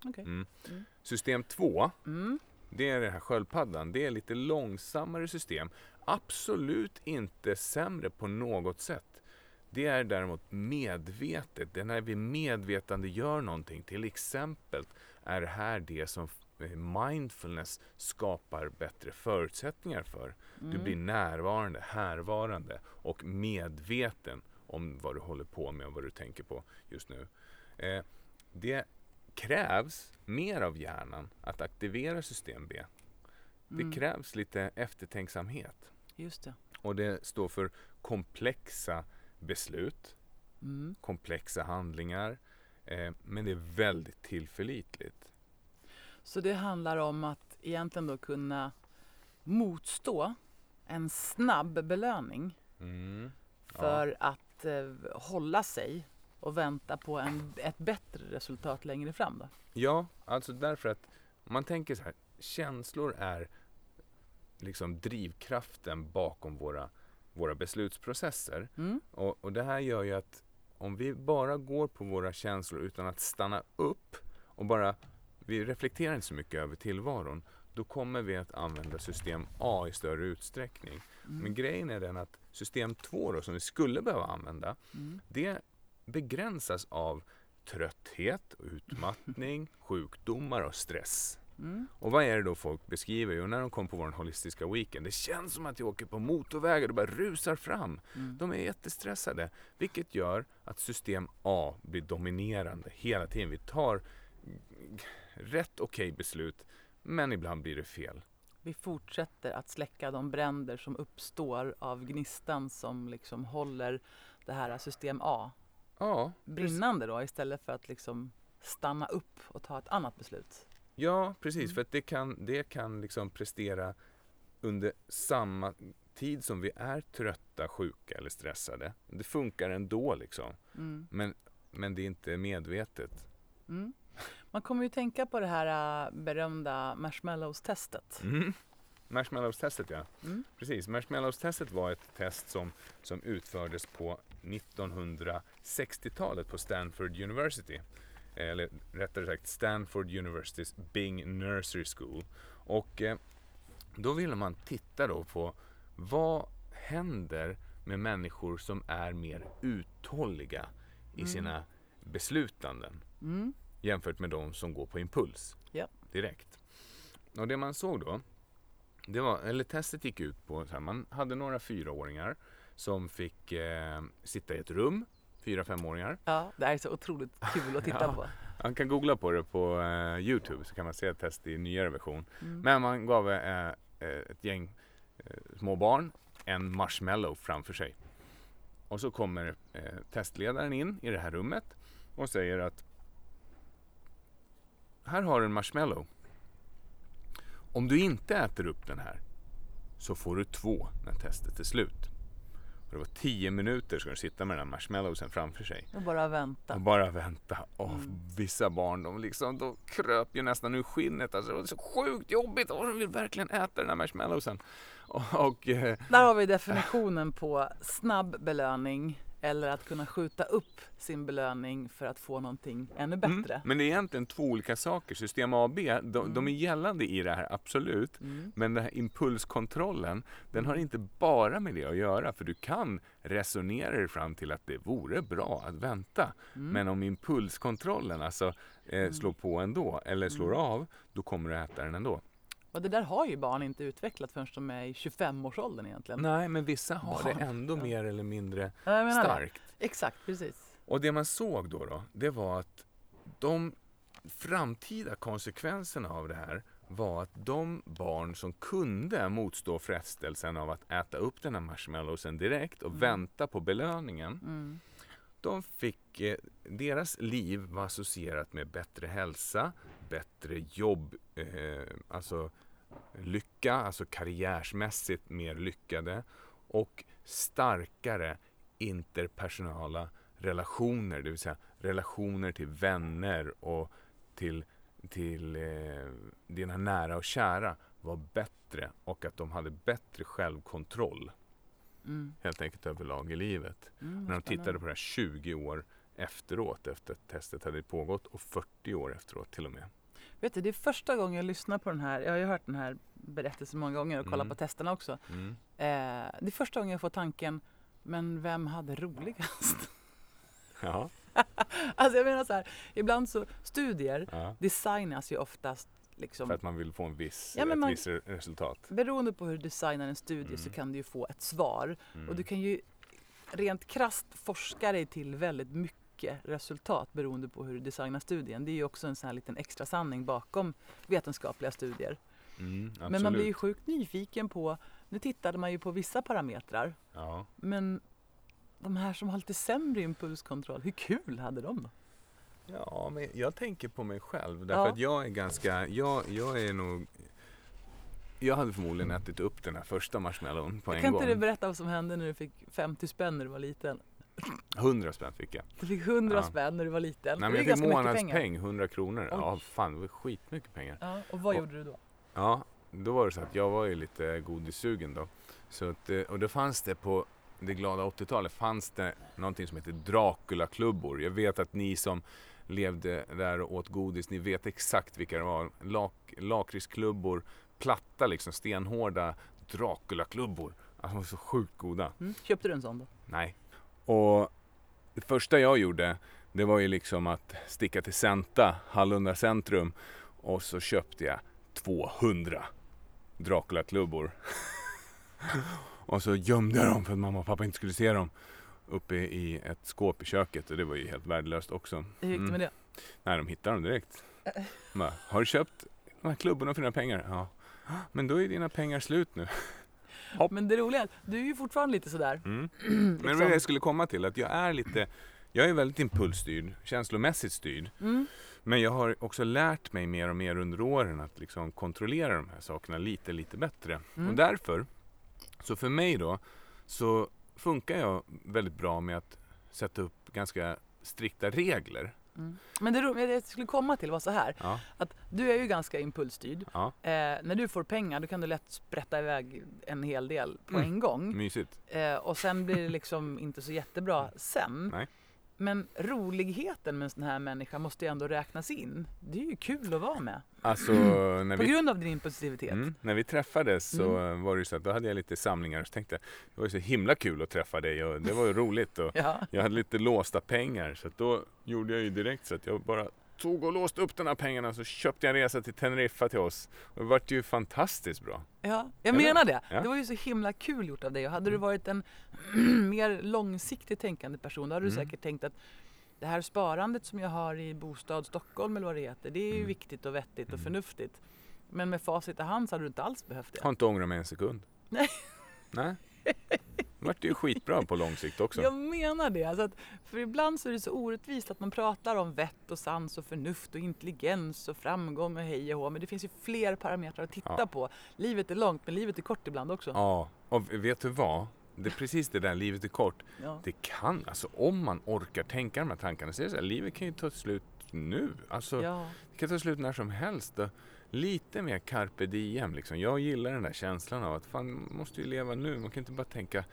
Okej. Mm. Mm. System 2, Mm. det är den här sköldpaddan. Det är lite långsammare system. Absolut inte sämre på något sätt. Det är däremot medvetet. Det är när vi medvetande gör någonting. Till exempel är det här det som eh, mindfulness skapar bättre förutsättningar för. Du Mm. blir närvarande, härvarande och medveten om vad du håller på med och vad du tänker på just nu. Eh, det krävs mer av hjärnan att aktivera system B. Det Mm. krävs lite eftertänksamhet Just det. och det står för komplexa beslut, Mm. komplexa handlingar, eh, men det är väldigt tillförlitligt. Så det handlar om att egentligen då kunna motstå en snabb belöning Mm. för att eh, hålla sig och vänta på en, ett bättre resultat längre fram. Då. Ja, alltså därför att man tänker så här, känslor är liksom drivkraften bakom våra, våra beslutsprocesser. Mm. Och, och det här gör ju att om vi bara går på våra känslor utan att stanna upp och bara, vi reflekterar inte så mycket över tillvaron, då kommer vi att använda system A i större utsträckning. Mm. Men grejen är den att system 2 då, som vi skulle behöva använda, Mm. det begränsas av trötthet, och utmattning, [laughs] sjukdomar och stress. Mm. Och vad är det då folk beskriver? Jo, när de kom på vår holistiska weekend, det känns som att jag åker på motorvägar och bara rusar fram. Mm. De är jättestressade, vilket gör att system A blir dominerande hela tiden. Vi tar rätt okej beslut, men ibland blir det fel. Vi fortsätter att släcka de bränder som uppstår av gnistan som liksom håller det här system A Ja, brinnande då istället för att liksom stanna upp och ta ett annat beslut. Ja, precis. Mm. För att det kan, det kan liksom prestera under samma tid som vi är trötta, sjuka eller stressade. Det funkar ändå liksom. Mm. Men, men det är inte medvetet. Mm. Man kommer ju tänka på det här äh, berömda marshmallows-testet. Mm. Marshmallows-testet ja. Mm. Precis, Marshmallows-testet var ett test som, som utfördes på 1960-talet på Stanford University. Eller rättare sagt Stanford Universitys Bing Nursery School. Och eh, då ville man titta då på vad händer med människor som är mer uthålliga i Mm. sina beslutanden Mm. jämfört med de som går på impuls Ja. direkt. Och det man såg då, det var, eller testet gick ut på här, man hade några fyraåringar som fick eh, sitta i ett rum, fyra femåringar. Ja, det är så otroligt kul att titta Ja. på. Man kan googla på det på eh, Youtube så kan man se ett test i nyare version. Mm. Men man gav eh, eh, ett gäng eh, små barn en marshmallow framför sig. Och så kommer eh, testledaren in i det här rummet och säger att här har du en marshmallow. Om du inte äter upp den här så får du två när testet är slut. Och det var tio minuter ska du sitta med den här marshmallowsen framför sig. Och bara vänta. Och bara vänta. Och Mm. vissa barn de liksom, de kröp ju nästan ur skinnet. Alltså, det var så sjukt jobbigt och de vill verkligen äta den här marshmallowsen. Och, och eh, Där har vi definitionen på snabb belöning eller att kunna skjuta upp sin belöning för att få någonting ännu bättre. Mm. Men det är egentligen två olika saker. System A och B, de, de är gällande i det här, absolut. Mm. Men den här impulskontrollen, den har inte bara med det att göra. För du kan resonera dig fram till att det vore bra att vänta. Mm. Men om impulskontrollen alltså eh, slår på ändå, eller slår Mm. av, då kommer du äta den ändå. Och det där har ju barn inte utvecklat förrän de är i 25-årsåldern egentligen. Nej, men vissa har Barn. det ändå Ja. mer eller mindre det. starkt. Exakt, precis. Och det man såg då, då, det var att de framtida konsekvenserna av det här var att de barn som kunde motstå frestelsen av att äta upp den här marshmallowsen direkt och Mm. vänta på belöningen. Mm. De fick, eh, deras liv var associerat med bättre hälsa, bättre jobb, eh, alltså lycka, alltså karriärsmässigt mer lyckade och starkare interpersonala relationer, det vill säga relationer till vänner och till, till eh, dina nära och kära var bättre och att de hade bättre självkontroll Mm. helt enkelt överlag i livet. Mm, När de tittade på det här 20 år efteråt efter att testet hade pågått och 40 år efteråt till och med. Vet du, det är första gången jag lyssnar på den här. Jag har ju hört den här berättelsen många gånger och kollat Mm. på testerna också. Mm. Eh, det är första gången jag får tanken, men vem hade roligast? [laughs] Ja, [laughs] alltså jag menar så här, ibland så studier ja, designas ju oftast liksom för att man vill få en viss, Ja, ett man- visst re- resultat. Beroende på hur du designar en studie så Mm. kan du ju få ett svar. Mm. Och du kan ju rent krasst forska dig till väldigt mycket resultat beroende på hur du designar studien. Det är ju också en sån här liten extra sanning bakom vetenskapliga studier. Mm, Men man blir ju sjukt nyfiken på, nu tittade man ju på vissa parametrar, Ja. men de här som har lite sämre impulskontroll, hur kul hade de då? ja, men jag tänker på mig själv därför Ja. att jag är ganska, jag, jag är nog jag hade förmodligen ätit upp den här första marshmallowen på en kan gång. inte du berätta vad som hände när du fick 50 spänn när du var liten? 100 spänn fick jag. Du fick 100 Ja. spänn när du var liten. Nej, men jag fick månadspeng, 100 kronor. Oj. Ja, fan det var skitmycket pengar. Ja, och vad Och- gjorde du då? Ja, då var det så att jag var ju lite godissugen då. Så att, eh, och då fanns det på det glada 80-talet fanns det någonting som heter Dracula-klubbor. Jag vet att ni som levde där och åt godis, ni vet exakt vilka det var. Lak, lakritsklubbor, platta liksom, stenhårda Dracula-klubbor. Alltså de var så sjukt goda. Mm. Köpte du en sån då? Nej. Och det första jag gjorde, det var ju liksom att sticka till Centa, Hallunda centrum. Och så köpte jag 200 Dracula-klubbor. [laughs] och så gömde jag dem för att mamma och pappa inte skulle se dem. Uppe i ett skåp i köket och det var ju helt värdelöst också. Hur gick det med det? Nej, de hittade dem direkt. [laughs] Bara, har du köpt de här klubborna för dina pengar? Ja. Men då är dina pengar slut nu. Hopp. Men det roliga är att du är ju fortfarande lite sådär. Mm. [clears throat] Men det liksom. det jag skulle komma till, att jag är lite, jag är väldigt impulsstyrd, känslomässigt styrd. Mm. Men jag har också lärt mig mer och mer under åren att liksom kontrollera de här sakerna lite, lite bättre. Mm. Och därför, så för mig då, så funkar jag väldigt bra med att sätta upp ganska strikta regler. Mm. Men det, det jag skulle komma till var så här. Ja, Att du är ju ganska impulsstyrd. ja, Eh, när du får pengar då kan du lätt sprätta iväg en hel del på Mm. en gång. mysigt. Eh, och sen blir det liksom inte så jättebra sen. Nej. Men roligheten med en sån här människa måste ju ändå räknas in. Det är ju kul att vara med. Alltså, när På vi grund av din impulsivitet. Mm. När vi träffades så Mm. var det ju så att då hade jag lite samlingar och så tänkte jag det var ju så himla kul att träffa dig och det var ju roligt och [laughs] Ja. jag hade lite låsta pengar så att då gjorde jag ju direkt så att jag bara tog och låste upp de här pengarna så köpte jag en resa till Teneriffa till oss och det vart ju fantastiskt bra. Ja, jag Eller? menar det. Ja. Det var ju så himla kul gjort av dig. Och hade du Mm. varit en [clears throat] mer långsiktigt tänkande person då hade du Mm. säkert tänkt att det här sparandet som jag har i Bostad Stockholm eller vad det heter, det är ju Mm. viktigt och vettigt och Mm. förnuftigt. Men med facit i hand så hade du inte alls behövt det. Har inte ångrat mig en sekund. Nej. Nej. Det vart ju skitbra på lång sikt också. Jag menar det. Alltså att, för ibland så är det så orättvist att man pratar om vett och sans och förnuft och intelligens och framgång och hej och hå. Men det finns ju fler parametrar att titta Ja. på. Livet är långt men livet är kort ibland också. Ja, och vet du vad? Det är precis det där, livet är kort. Ja. Det kan, alltså om man orkar tänka de här tankarna, så är det så här, livet kan ju ta slut nu. Alltså, Ja. Det kan ta slut när som helst. Lite mer carpe diem liksom. Jag gillar den där känslan av att fan, man måste ju leva nu. Man kan inte bara tänka...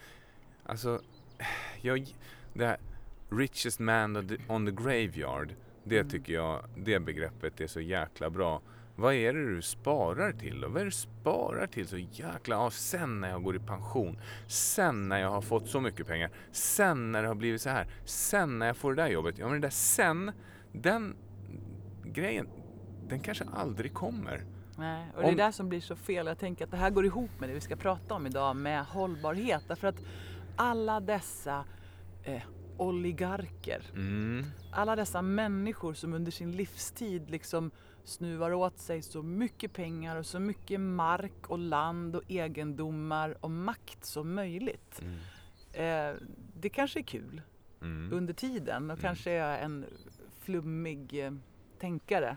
Alltså, jag, det här richest man on the, on the graveyard. Det Mm. tycker jag, det begreppet är så jäkla bra. Vad är det du sparar till då? Vad är det du sparar till så jäkla, ja sen när jag går i pension, sen när jag har fått så mycket pengar, sen när det har blivit så här, sen när jag får det där jobbet. Ja men det där sen, den grejen, den kanske aldrig kommer. Nej, och det är Om- där som blir så fel. Jag tänker att det här går ihop med det vi ska prata om idag med hållbarhet. Därför att alla dessa eh, oligarker, Mm. alla dessa människor som under sin livstid liksom snuvar åt sig så mycket pengar och så mycket mark och land och egendomar och makt som möjligt. Mm. Eh, det kanske är kul Mm. under tiden och kanske är jag en flummig eh, tänkare.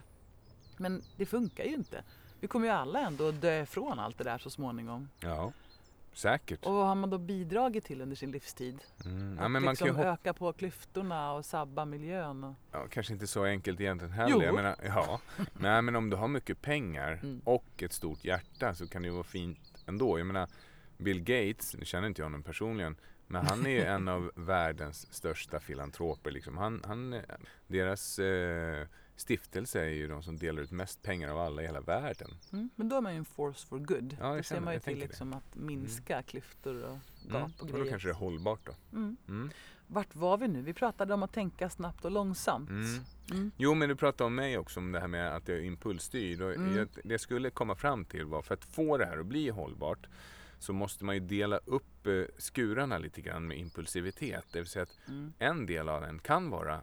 Men det funkar ju inte. Vi kommer ju alla ändå att dö ifrån allt det där så småningom. Ja, säkert. Och vad har man då bidragit till under sin livstid? Mm. Att Ja, men man liksom kan ju hoppa öka på klyftorna och sabba miljön. Och... Ja, kanske inte så enkelt egentligen heller. Jo. Jag menar, ja. [laughs] Nej, men om du har mycket pengar Mm. och ett stort hjärta så kan det ju vara fint ändå. Jag menar, Bill Gates, nu känner inte jag honom personligen, men han är ju en [laughs] av världens största filantroper. Liksom. Han, han, eh, deras eh, stiftelse är ju de som delar ut mest pengar av alla i hela världen. Mm. Men då är man ju en force for good. Ja, då ser man ju till liksom att minska klyftor och gap Mm. och Och grejer. då kanske det är hållbart då. Mm. Mm. Vart var vi nu? Vi pratade om att tänka snabbt och långsamt. Mm. Mm. Jo, men du pratade om mig också, om det här med att jag är impulsstyrd. Och Mm. jag, det jag skulle komma fram till var, för att få det här att bli hållbart, så måste man ju dela upp eh, skurarna lite grann med impulsivitet. Det vill säga att Mm. en del av den kan vara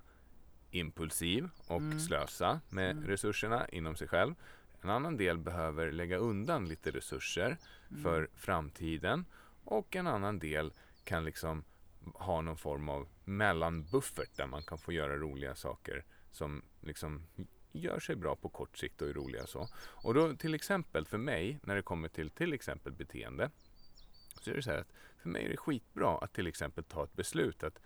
impulsiv och Mm. slösa med Mm. resurserna inom sig själv. En annan del behöver lägga undan lite resurser Mm. för framtiden och en annan del kan liksom ha någon form av mellanbuffert där man kan få göra roliga saker som liksom gör sig bra på kort sikt och är roliga så. Och då till exempel för mig när det kommer till till exempel beteende så är det så här att för mig är det skitbra att till exempel ta ett beslut att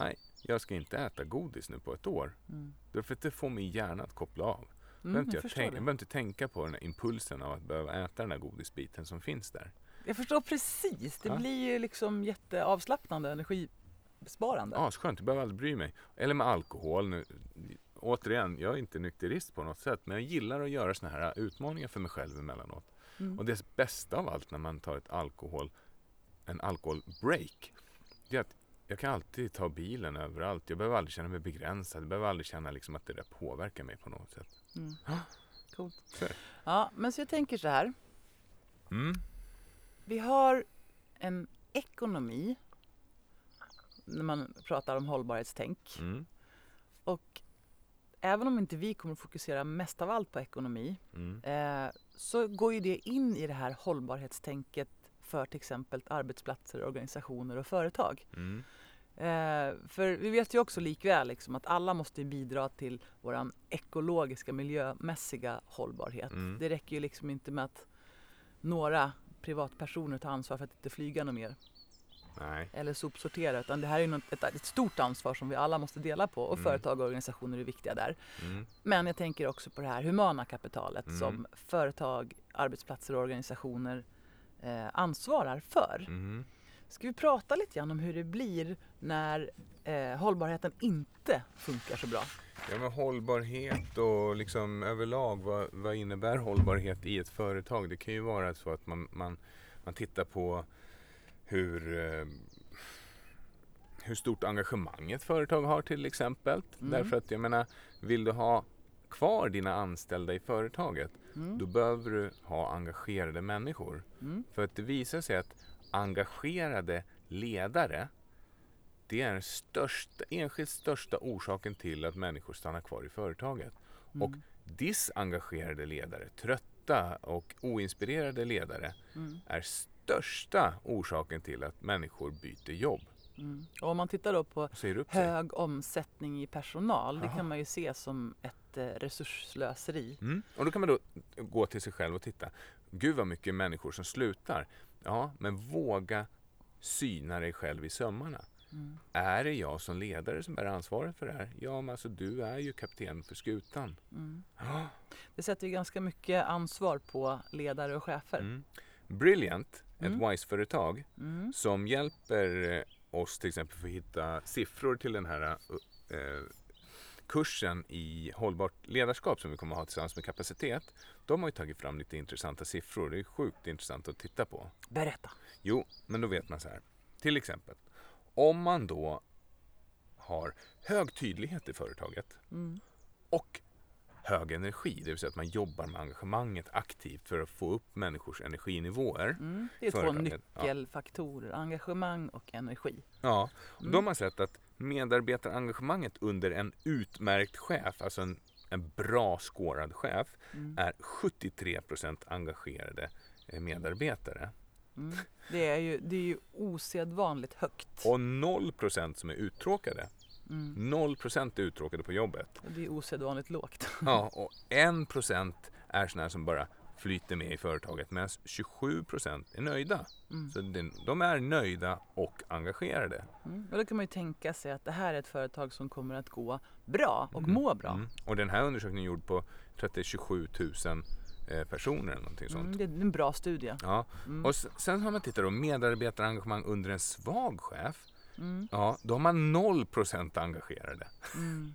nej, jag ska inte äta godis nu på ett år. Mm. Därför att det får min hjärna att koppla av. Mm, behöver inte jag, jag, tänka, jag inte tänka på den här impulsen av att behöva äta den här godisbiten som finns där. jag förstår precis. Det Ja. blir ju liksom jätteavslappnande, energibesparande. Asskönt, jag behöver aldrig bry mig. Eller med alkohol. Nu, återigen, jag är inte nykterist på något sätt men jag gillar att göra såna här utmaningar för mig själv emellanåt. Mm. Och det bästa av allt när man tar ett alkohol, en alkoholbreak, det är att jag kan alltid ta bilen överallt. Jag behöver aldrig känna mig begränsad. Jag behöver aldrig känna liksom att det där påverkar mig på något sätt. Mm. [gasps] Coolt. Så. Ja, men så jag tänker så här. Mm. Vi har en ekonomi när man pratar om hållbarhetstänk. Mm. Och även om inte vi kommer att fokusera mest av allt på ekonomi Mm. eh, så går ju det in i det här hållbarhetstänket för till exempel arbetsplatser, organisationer och företag. Mm. Eh, för vi vet ju också likväl liksom att alla måste bidra till våran ekologiska, miljömässiga hållbarhet. Mm. Det räcker ju liksom inte med att några privatpersoner tar ansvar för att inte flyga något mer Nej. eller sopsortera utan det här är något, ett, ett stort ansvar som vi alla måste dela på och Mm. företag och organisationer är viktiga där. Mm. Men jag tänker också på det här humana kapitalet Mm. som företag, arbetsplatser och organisationer eh, ansvarar för. Mm. Ska vi prata lite grann om hur det blir när eh, hållbarheten inte funkar så bra? Ja, men hållbarhet och liksom överlag, vad, vad innebär hållbarhet i ett företag? Det kan ju vara så att man, man, man tittar på hur, eh, hur stort engagemang ett företag har till exempel. Mm. Därför att jag menar, vill du ha kvar dina anställda i företaget, Mm. då behöver du ha engagerade människor. Mm. För att det visar sig att engagerade ledare det är den största, enskilt största orsaken till att människor stannar kvar i företaget. Och Mm. disengagerade ledare, trötta och oinspirerade ledare Mm. är största orsaken till att människor byter jobb. Mm. Och om man tittar då på Och hög omsättning i personal, det Jaha. kan man ju se som ett eh, resursslöseri. Mm. Och då kan man då gå till sig själv och titta. Gud vad mycket människor som slutar. Ja, men våga syna dig själv i sömmarna. Mm. Är det jag som ledare som bär ansvaret för det här? Ja, men alltså du är ju kapten för skutan. Mm. Ja. Det sätter ju ganska mycket ansvar på ledare och chefer. Mm. Brilliant, Mm. ett WISE-företag Mm. som hjälper oss till exempel för att hitta siffror till den här eh, kursen i hållbart ledarskap som vi kommer att ha tillsammans med kapacitet. De har ju tagit fram lite intressanta siffror. Det är sjukt intressant att titta på. Berätta. Jo, men då vet man så här. Till exempel, om man då har hög tydlighet i företaget Mm. och hög energi, det vill säga att man jobbar med engagemanget aktivt för att få upp människors energinivåer. Mm. Det är två Företaget, ja. nyckelfaktorer, engagemang och energi. Ja, Mm. de har sett att medarbetarengagemanget under en utmärkt chef, alltså en, en bra skårad chef, Mm. är 73% engagerade eh, medarbetare. Mm. Det, är ju, det är ju osedvanligt högt. Och 0% som är uttråkade. Mm. 0% är uttråkade på jobbet. Och det är osedvanligt lågt. Ja, och 1% är sådana som bara flyter med i företaget medan 27% är nöjda. Mm. Så de är nöjda och engagerade. Mm. Och då kan man ju tänka sig att det här är ett företag som kommer att gå bra och Mm. må bra. Mm. Och den här undersökningen är gjord på jag tror att det är 27 000 eh, personer eller någonting sånt. Mm, det är en bra studie. Ja. Mm. Och sen har man tittat då medarbetarengagemang under en svag chef. Ja, då har man 0% engagerade. Mm.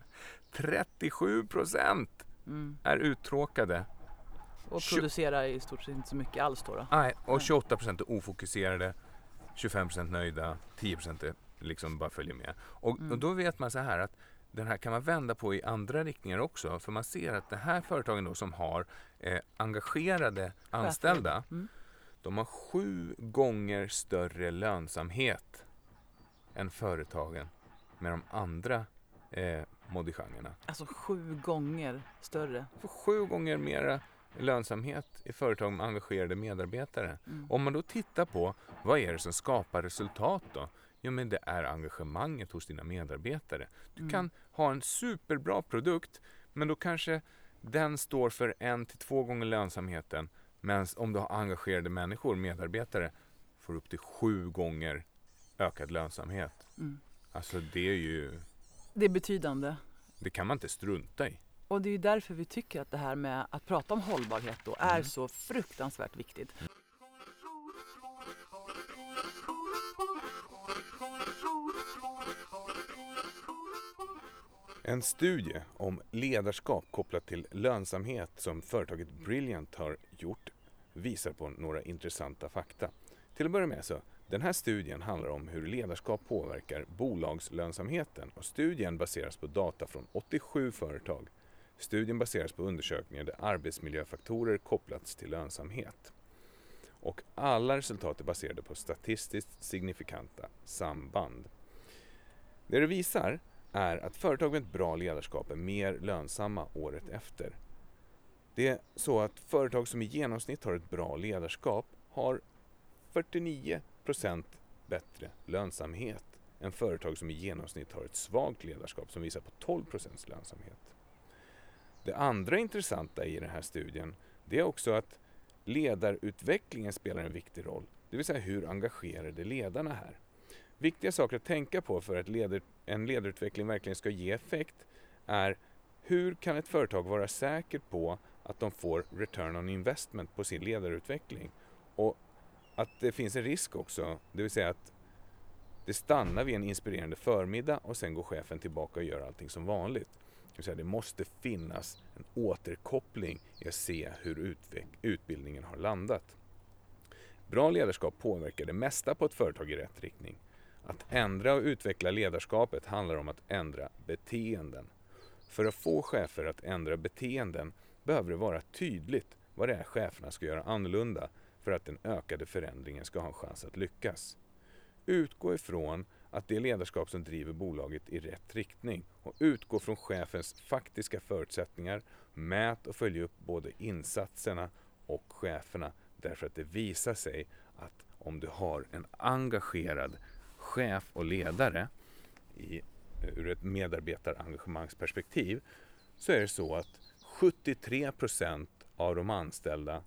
[laughs] 37% Mm. är uttråkade. Och producerar i stort sett inte så mycket alls då. då. Nej, och 28% är ofokuserade. 25% nöjda. 10% är liksom bara följer med. Och, Mm. och då vet man så här att den här kan man vända på i andra riktningar också. För man ser att det här företagen då som har eh, engagerade anställda. Mm. De har sju gånger större lönsamhet än företagen med de andra eh, modigenrerna. Alltså sju gånger större. Får sju gånger mera lönsamhet i företag med engagerade medarbetare. Mm. Om man då tittar på vad är det som skapar resultat då? Jo men det är engagemanget hos dina medarbetare. Du Mm. kan ha en superbra produkt men då kanske den står för en till två gånger lönsamheten. Men om du har engagerade människor, medarbetare, får du upp till sju gånger ökad lönsamhet. Mm. Alltså det är ju, Det är betydande. det kan man inte strunta i. Och det är ju därför vi tycker att det här med att prata om hållbarhet då är Mm. så fruktansvärt viktigt. En studie om ledarskap kopplat till lönsamhet som företaget Brilliant har gjort visar på några intressanta fakta. Till att börja med så, den här studien handlar om hur ledarskap påverkar bolagslönsamheten och studien baseras på data från 87 företag. Studien baseras på undersökningar där arbetsmiljöfaktorer kopplats till lönsamhet. Och alla resultat är baserade på statistiskt signifikanta samband. Det det visar är att företag med ett bra ledarskap är mer lönsamma året efter. Det är så att företag som i genomsnitt har ett bra ledarskap har 49% bättre lönsamhet än företag som i genomsnitt har ett svagt ledarskap som visar på 12% lönsamhet. Det andra intressanta i den här studien det är också att ledarutvecklingen spelar en viktig roll, det vill säga hur engagerade ledarna är. Viktiga saker att tänka på för att leder, en ledarutveckling verkligen ska ge effekt är hur kan ett företag vara säkert på att de får return on investment på sin ledarutveckling och att det finns en risk också, det vill säga att det stannar vid en inspirerande förmiddag och sen går chefen tillbaka och gör allting som vanligt. Det säga det måste finnas en återkoppling i att se hur utbildningen har landat. Bra ledarskap påverkar det mesta på ett företag i rätt riktning. Att ändra och utveckla ledarskapet handlar om att ändra beteenden. För att få chefer att ändra beteenden behöver det vara tydligt vad det är cheferna ska göra annorlunda för att den ökade förändringen ska ha en chans att lyckas. Utgå ifrån att det är ledarskap som driver bolaget i rätt riktning och utgå från chefens faktiska förutsättningar. Mät och följ upp både insatserna och cheferna därför att det visar sig att om du har en engagerad chef och ledare i, eh, ur ett medarbetarengagemangsperspektiv så är det så att 73 procent av de anställda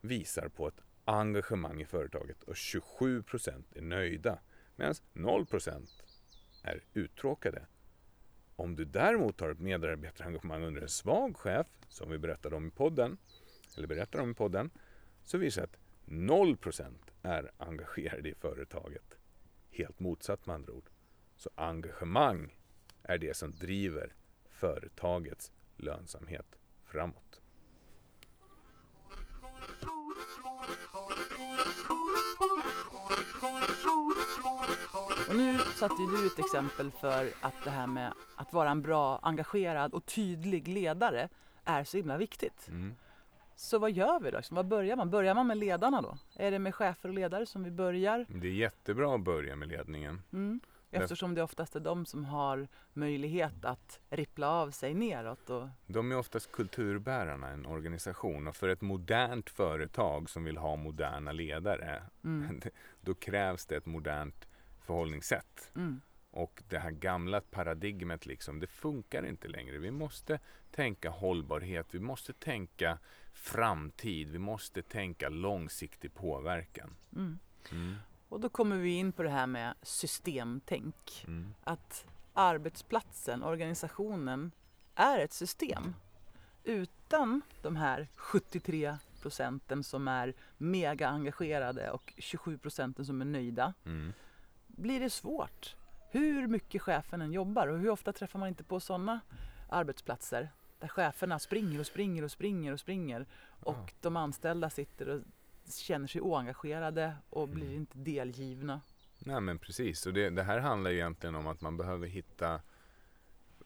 visar på ett engagemang i företaget och 27 procent är nöjda medan 0% är uttråkade. Om du däremot har ett medarbetarengagemang under en svag chef, som vi berättade om i podden, eller berättar om i podden, så visar det att 0% är engagerade i företaget. helt motsatt med andra ord. Så engagemang är det som driver företagets lönsamhet framåt. Satte ju du ett exempel för att det här med att vara en bra, engagerad och tydlig ledare är så himla viktigt. Mm. Så vad gör vi då? Liksom, Vad börjar man? Börjar man med ledarna då? Är det med chefer och ledare som vi börjar? Det är jättebra att börja med ledningen. Mm. Eftersom det oftast är de som har möjlighet att rippla av sig neråt. Och, De är oftast kulturbärarna i en organisation och för ett modernt företag som vill ha moderna ledare, mm, [laughs] då krävs det ett modernt förhållningssätt. mm, Och det här gamla paradigmet liksom, det funkar inte längre. Vi måste tänka hållbarhet, vi måste tänka framtid, vi måste tänka långsiktig påverkan. mm. Mm. Och då kommer vi in på det här med systemtänk. Mm. Att arbetsplatsen, organisationen, är ett system. Utan de här 73 procenten som är mega engagerade och 27 procenten som är nöjda Mm. Blir det svårt. Hur mycket chefen än jobbar och hur ofta träffar man inte på sådana arbetsplatser där cheferna springer och springer och springer och springer och Ja. de anställda sitter och känner sig oengagerade och blir Mm. inte delgivna. Nej men precis, och det, det här handlar ju egentligen om att man behöver hitta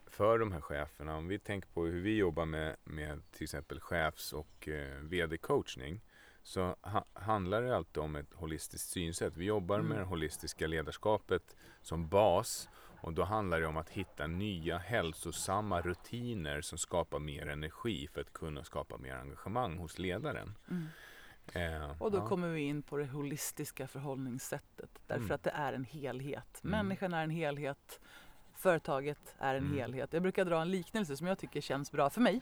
för de här cheferna, om vi tänker på hur vi jobbar med, med till exempel chefs och eh, vd-coachning så ha, handlar det alltid om ett holistiskt synsätt. Vi jobbar med Mm. det holistiska ledarskapet som bas och då handlar det om att hitta nya hälsosamma rutiner som skapar mer energi för att kunna skapa mer engagemang hos ledaren. Eh, Och då ja. kommer vi in på det holistiska förhållningssättet. Därför Mm. att det är en helhet. Mm. Människan är en helhet. Företaget är en Mm. helhet. Jag brukar dra en liknelse som jag tycker känns bra för mig.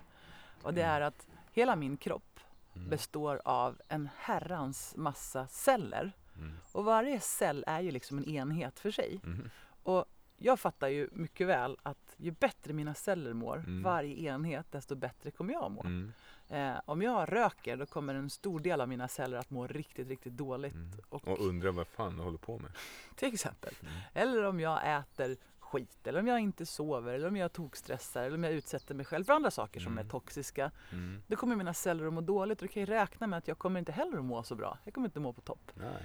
Och det Mm. är att hela min kropp Mm. består av en herrans massa celler. Mm. Och varje cell är ju liksom en enhet för sig. Mm. Och jag fattar ju mycket väl att ju bättre mina celler mår, Mm. varje enhet, desto bättre kommer jag må. Mm. Eh, om jag röker då kommer en stor del av mina celler att må riktigt, riktigt dåligt. Mm. Och, Och undrar vad fan jag håller på med. [laughs] till exempel. Eller om jag äter skit, eller om jag inte sover, eller om jag tokstressar, eller om jag utsätter mig själv för andra saker som Mm. är toxiska. Mm. Då kommer mina celler att må dåligt och då kan jag räkna med att jag kommer inte heller att må så bra. Jag kommer inte må på topp. Nej.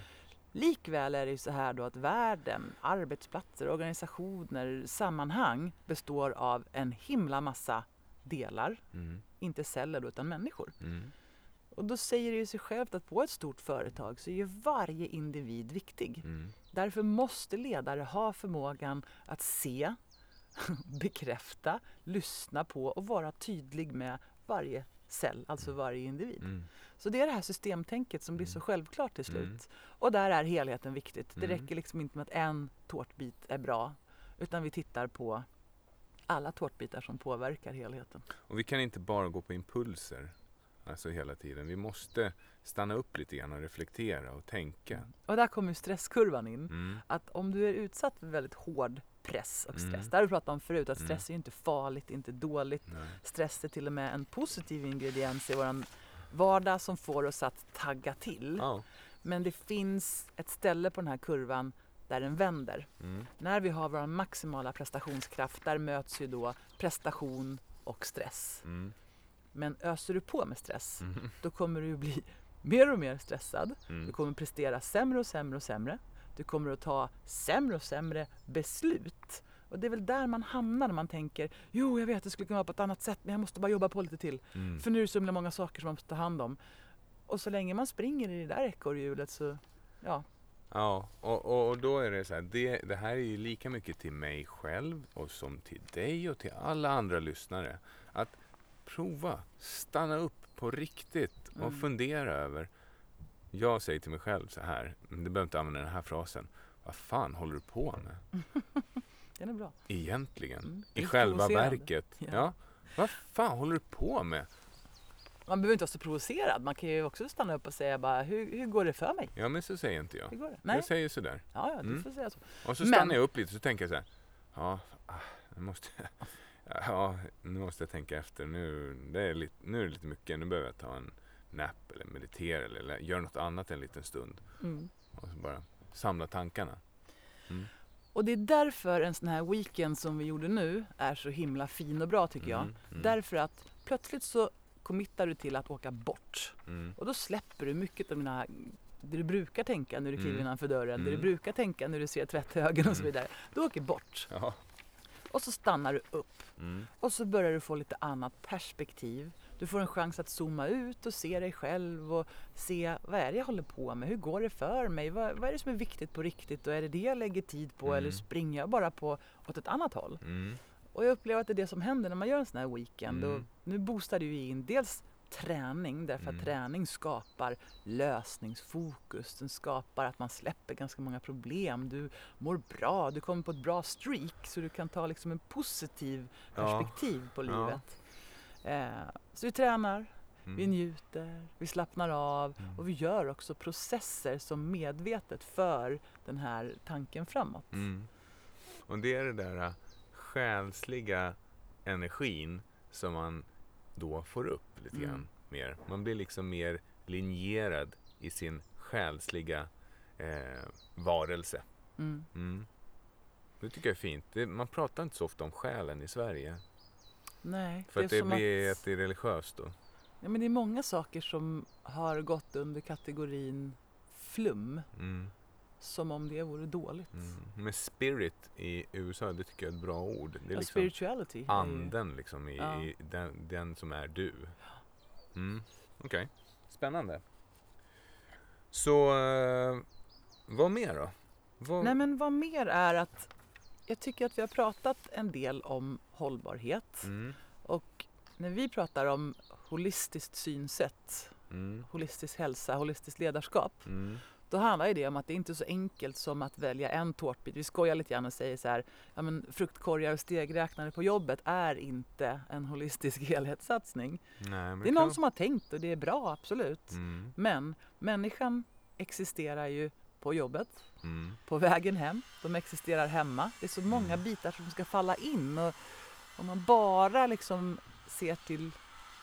Likväl är det ju så här då att världen, arbetsplatser, organisationer, sammanhang består av en himla massa delar. Mm. Inte celler då, utan människor. Mm. Och då säger det ju sig självt att på ett stort företag så är ju varje individ viktig. Mm. Därför måste ledare ha förmågan att se, [laughs] bekräfta, lyssna på och vara tydlig med varje cell, alltså varje individ. Mm. Så det är det här systemtänket som blir så Mm. självklart till slut. Mm. Och där är helheten viktigt. Det Mm. räcker liksom inte med att en tårtbit är bra, utan vi tittar på alla tårtbitar som påverkar helheten. Och vi kan inte bara gå på impulser. Alltså hela tiden. Vi måste stanna upp lite grann och reflektera och tänka. Och där kommer stresskurvan in. Mm. Att om du är utsatt för väldigt hård press och stress. Mm. Det har vi pratat om förut, att Mm. stress är ju inte farligt, inte dåligt. Nej. Stress är till och med en positiv ingrediens i vår vardag som får oss att tagga till. Ja. Men det finns ett ställe på den här kurvan där den vänder. Mm. När vi har vår maximala prestationskraft, där möts ju då prestation och stress. Mm. Men öser du på med stress, Mm. då kommer du bli [laughs] mer och mer stressad. Du Mm. kommer prestera sämre och sämre och sämre. Du kommer att ta sämre och sämre beslut. Och det är väl där man hamnar när man tänker jo, jag vet det skulle kunna vara på ett annat sätt men jag måste bara jobba på lite till. Mm. För nu är det så himla många saker som man måste ta hand om. Och så länge man springer i det där ekorrhjulet så, ja. Ja, och, och, och då är det så här, det, det här är ju lika mycket till mig själv och som till dig och till alla andra lyssnare. Att prova, stanna upp på riktigt och Mm. fundera över. Jag säger till mig själv så här, du behöver inte använda den här frasen. Vad fan håller du på med? [laughs] Den är bra. Egentligen. Mm. I själva verket. Ja. Ja. Vad fan håller du på med? Man behöver inte vara så provocerad. Man kan ju också stanna upp och säga bara hur, hur går det för mig? Ja men så säger inte jag. Hur går det? Nej, Jag säger sådär. ja, ja, du Mm. får säga så. Och så Men- stannar jag upp lite och så tänker jag så här. Ja, ah, nu måste jag, [laughs] ja, nu måste jag tänka efter. Nu, det är lite, nu är det lite mycket. Nu behöver jag ta en nap eller meditera eller, eller göra något annat en liten stund. Mm. Och så bara samla tankarna. Mm. Och det är därför en sån här weekend som vi gjorde nu är så himla fin och bra tycker jag. Mm, mm. Därför att plötsligt så committar du till att åka bort. Mm. Och då släpper du mycket av dina det du brukar tänka när du kliver Mm. innanför dörren, det du brukar tänka när du ser tvätthögen och så vidare. Du åker bort Ja. Och så stannar du upp Mm. och så börjar du få lite annat perspektiv. Du får en chans att zooma ut och se dig själv och se vad är det jag håller på med? Hur går det för mig? Vad, vad är det som är viktigt på riktigt och är det det jag lägger tid på Mm. eller springer jag bara på åt ett annat håll? Mm. Och jag upplever att det är det som händer när man gör en sån här weekend. Mm. Och nu boostar du in dels träning därför att Mm. träning skapar lösningsfokus. Den skapar att man släpper ganska många problem. Du mår bra, du kommer på ett bra streak så du kan ta liksom en positiv Ja. perspektiv på Ja. livet. Eh, så vi tränar, Mm. vi njuter, vi slappnar av Mm. och vi gör också processer som medvetet för den här tanken framåt. Mm. Och det är det där äh, själsliga energin som man då får upp lite Mm. grann mer. Man blir liksom mer linjerad i sin själsliga eh, varelse. Mm. Mm. Det tycker jag är fint. Det, man pratar inte så ofta om själen i Sverige. Nej, För att det blir att det är religiöst då. Ja, men det är många saker som har gått under kategorin flum, Mm. Som om det vore dåligt. Mm. Men spirit i USA, det tycker jag är ett bra ord. Det är Ja, liksom spirituality. anden liksom i, Ja. i den, den som är du. Mm. Okej, spännande. Så eh, vad mer då? Vad... Nej men vad mer är att jag tycker att vi har pratat en del om hållbarhet Mm. och när vi pratar om holistiskt synsätt, Mm. holistisk hälsa, holistiskt ledarskap Mm. Då handlar ju det om att det inte är så enkelt som att välja en tårtbit. Vi skojar lite grann och säger så här, ja men fruktkorgar och stegräknare på jobbet är inte en holistisk [laughs] helhetssatsning. Nej, Det är någon som har tänkt och det är bra, absolut. Mm. Men människan existerar ju på jobbet, Mm. på vägen hem, de existerar hemma. Det är så många Mm. bitar som ska falla in och om man bara liksom ser till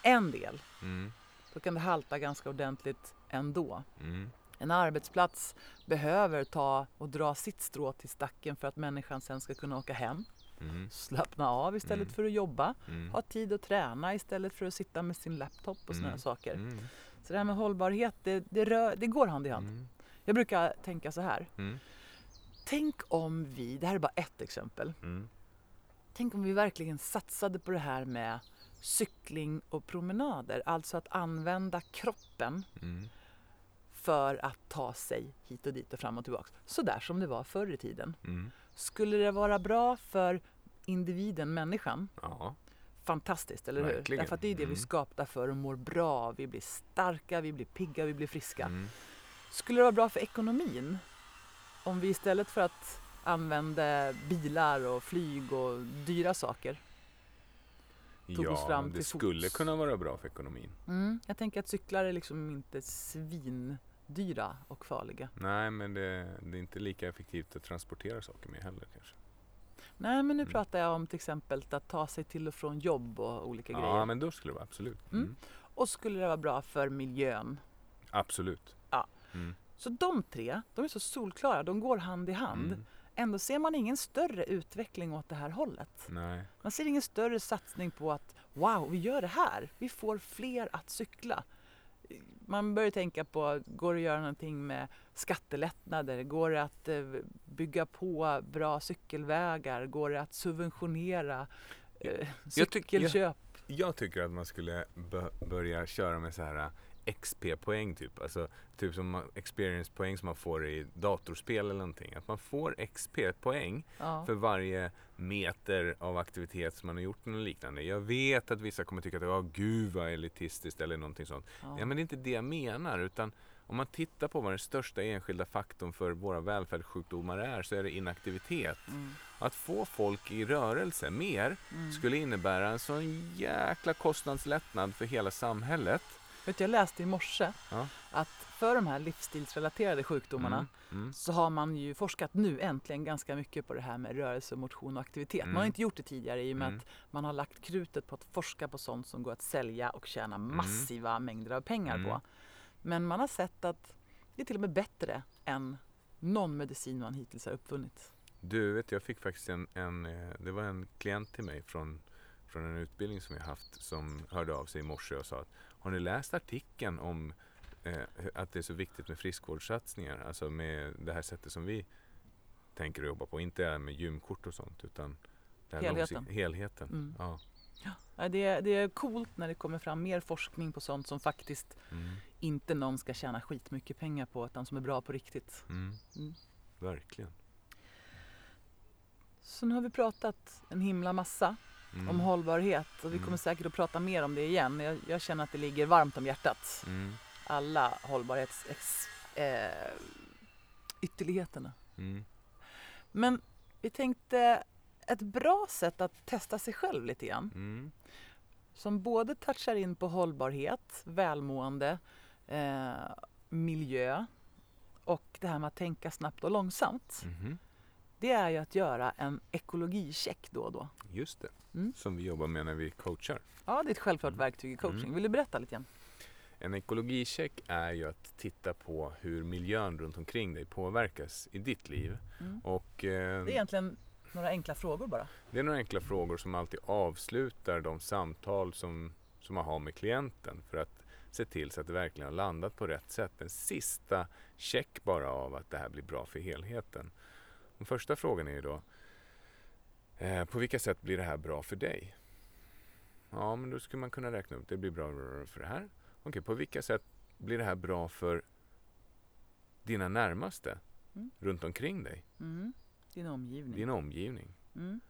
en del Mm. då kan det halta ganska ordentligt ändå. Mm. En arbetsplats behöver ta och dra sitt strå till stacken för att människan sen ska kunna åka hem, Mm. slappna av istället Mm. för att jobba, Mm. ha tid att träna istället för att sitta med sin laptop och sådana Mm. saker. Mm. Så det här med hållbarhet, det, det, rör, det går hand i hand. Mm. Jag brukar tänka så här. Tänk om vi, det här är bara ett exempel, tänk om vi verkligen satsade på det här med cykling och promenader, alltså att använda kroppen. För att ta sig hit och dit och fram och tillbaka. Så där som det var förr i tiden. Mm. Skulle det vara bra för individen, människan? Ja. Fantastiskt, eller hur? Verkligen. Därför att det är det vi Mm. skapar för och mår bra. Vi blir starka, vi blir pigga, vi blir friska. Mm. Skulle det vara bra för ekonomin? Om vi istället för att använda bilar och flyg och dyra saker. Tog oss Ja, fram det till skulle fots. kunna vara bra för ekonomin. Mm. Jag tänker att cyklar är liksom inte svindyra och farliga. Nej, men det, det är inte lika effektivt att transportera saker med heller kanske. Nej, men nu Mm. pratar jag om till exempel att ta sig till och från jobb och olika grejer. Ja, men då skulle det vara absolut. Mm. Mm. Och skulle det vara bra för miljön? Absolut. Ja. Mm. Så de tre, de är så solklara, de går hand i hand. Mm. Ändå ser man ingen större utveckling åt det här hållet. Nej. Man ser ingen större satsning på att wow, vi gör det här. Vi får fler att cykla. Man börjar tänka på, går det att göra någonting med skattelättnader? Går det att eh, bygga på bra cykelvägar? Går det att subventionera eh, Jag tyck- cykelköp? Jag tycker att man skulle bö- börja köra med så här XP-poäng typ. Alltså typ som experience-poäng som man får i datorspel eller någonting. Att man får XP-poäng Ja. för varje meter av aktivitet som man har gjort eller liknande. Jag vet att vissa kommer tycka att oh, gud vad elitistiskt eller någonting sånt. Ja. Ja men det är inte det jag menar utan om man tittar på vad den största enskilda faktorn för våra välfärdssjukdomar är så är det inaktivitet. Mm. Att få folk i rörelse mer Mm. skulle innebära en sån jäkla kostnadslättnad för hela samhället. Vet du, jag läste i morse Ja. att för de här livsstilsrelaterade sjukdomarna Mm, mm, så har man ju forskat nu äntligen ganska mycket på det här med rörelse, motion och aktivitet. Man har Mm. inte gjort det tidigare i och med Mm. att man har lagt krutet på att forska på sånt som går att sälja och tjäna massiva mängder av pengar Mm. på. Men man har sett att det är till och med bättre än någon medicin man hittills har uppfunnit. Du, vet, jag fick faktiskt en, en, eh, det var en klient till mig från, från en utbildning som jag haft som hörde av sig i morse och sa att har ni läst artikeln om eh, att det är så viktigt med friskvårdssatsningar? Alltså med det här sättet som vi tänker jobba på. Inte med gymkort och sånt utan Helheten. helheten. Mm. Ja. Ja, det, är, det är coolt när det kommer fram mer forskning på sånt som faktiskt Mm. inte någon ska tjäna skitmycket pengar på utan som är bra på riktigt. Mm. Mm. Verkligen. Så nu har vi pratat en himla massa Mm. om hållbarhet och vi Mm. kommer säkert att prata mer om det igen. Jag, jag känner att det ligger varmt om hjärtat. Mm. Alla hållbarhets eh, ytterligheterna. Mm. Men vi tänkte ett bra sätt att testa sig själv lite grann. Mm. Som både touchar in på hållbarhet, välmående, eh, miljö och det här med att tänka snabbt och långsamt. Mhm. Det är ju att göra en ekologicheck då och då. Just det. Mm. Som vi jobbar med när vi coachar. Ja, det är ett självklart verktyg i coaching. Mm. Vill du berätta lite grann? En ekologicheck är ju att titta på hur miljön runt omkring dig påverkas i ditt liv. Mm. Och eh, Det är egentligen några enkla frågor bara. det är några enkla frågor som alltid avslutar de samtal som, som man har med klienten för att se till så att det verkligen har landat på rätt sätt. En sista check bara av att det här blir bra för helheten. Den första frågan är ju då eh, på vilka sätt blir det här bra för dig? Ja, men då skulle man kunna räkna upp det blir bra för det här. Okej, på vilka sätt blir det här bra för dina närmaste Mm. runt omkring dig, Mm. Din omgivning. din omgivning? Mm.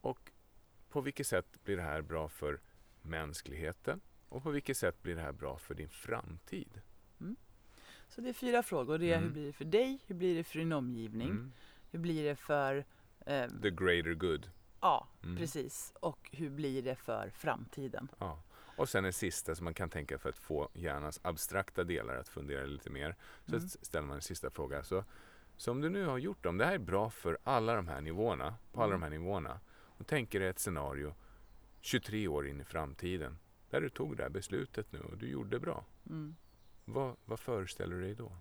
Och på vilket sätt blir det här bra för mänskligheten? Och på vilket sätt blir det här bra för din framtid? Så det är fyra frågor. Det är Mm. hur blir det för dig? Hur blir det för din omgivning? Hur blir det för... Eh, The greater good. ja, Mm. precis. Och hur blir det för framtiden? Ja. Och sen en sista som man kan tänka för att få hjärnans abstrakta delar att fundera lite mer. Så Mm. ställer man en sista fråga. Så, om du nu har gjort dem, det här är bra för alla de här nivåerna, på alla Mm. de här nivåerna. Och tänker dig ett scenario 23 år in i framtiden. Där du tog det här beslutet nu och du gjorde bra. Mm. Vad, vad föreställer du dig då?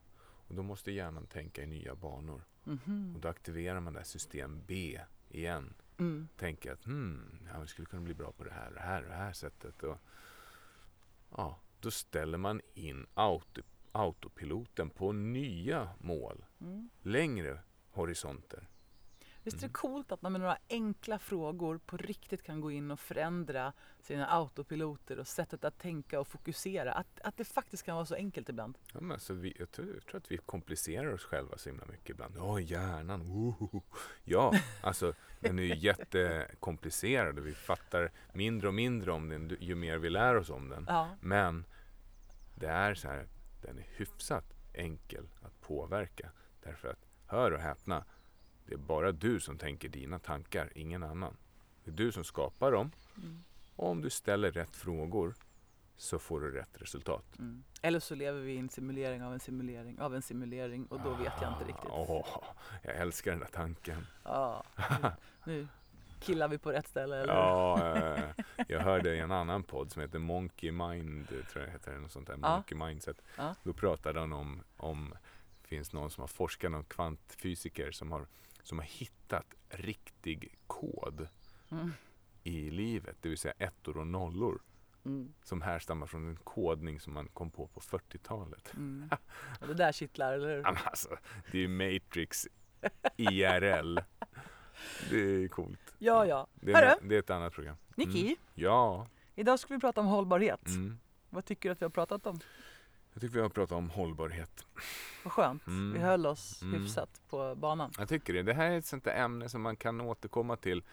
Och då måste hjärnan tänka i nya banor. Mhm. Och då aktiverar man det här system B igen. Mm. Tänker att hmm, ja, vi skulle kunna bli bra på det här och det här och det här sättet. Och, ja, då ställer man in auto, autopiloten på nya mål. Mm. Längre horisonter. Visst är det Mm. coolt att man med några enkla frågor på riktigt kan gå in och förändra sina autopiloter och sättet att tänka och fokusera. Att, att det faktiskt kan vara så enkelt ibland. Ja, men alltså vi, jag, tror, jag tror att vi komplicerar oss själva så himla mycket ibland. Ja, hjärnan. Woho. Ja, alltså den är ju [laughs] jättekomplicerad och vi fattar mindre och mindre om den ju mer vi lär oss om den. Ja, Men det är så här, den är hyfsat enkel att påverka. Därför att, hör och häpna, det är bara du som tänker dina tankar, ingen annan. Det är du som skapar dem. Mm. Och om du ställer rätt frågor så får du rätt resultat. mm. Eller så lever vi i en simulering av en simulering av en simulering och då vet jag inte riktigt. Ah, Åh, jag älskar den där tanken. Ja, nu, nu killar vi på rätt ställe eller? Ja, eh, jag hörde i en annan podd som heter Monkey Mind, tror jag det heter, eller något sånt där. Monkey Mindset. Ja. Då pratade han om, om det finns någon som har forskat, någon kvantfysiker som har, som har hittat riktig kod Mm. i livet, det vill säga ettor och nollor Mm. som härstammar från en kodning som man kom på på 40-talet. Mm. [laughs] Det där kittlar, eller hur? Alltså, det är Matrix IRL. Det är coolt. Ja, ja. Det Hörru, är, det är ett annat program. Nicky, Mm. Ja. idag ska vi prata om hållbarhet. Mm. Vad tycker du att vi har pratat om? Jag tycker vi har pratat om hållbarhet. Vad skönt. Mm. Vi höll oss Mm. hyfsat på banan. Jag tycker det. Det här är ett sånt där ämne som man kan återkomma till.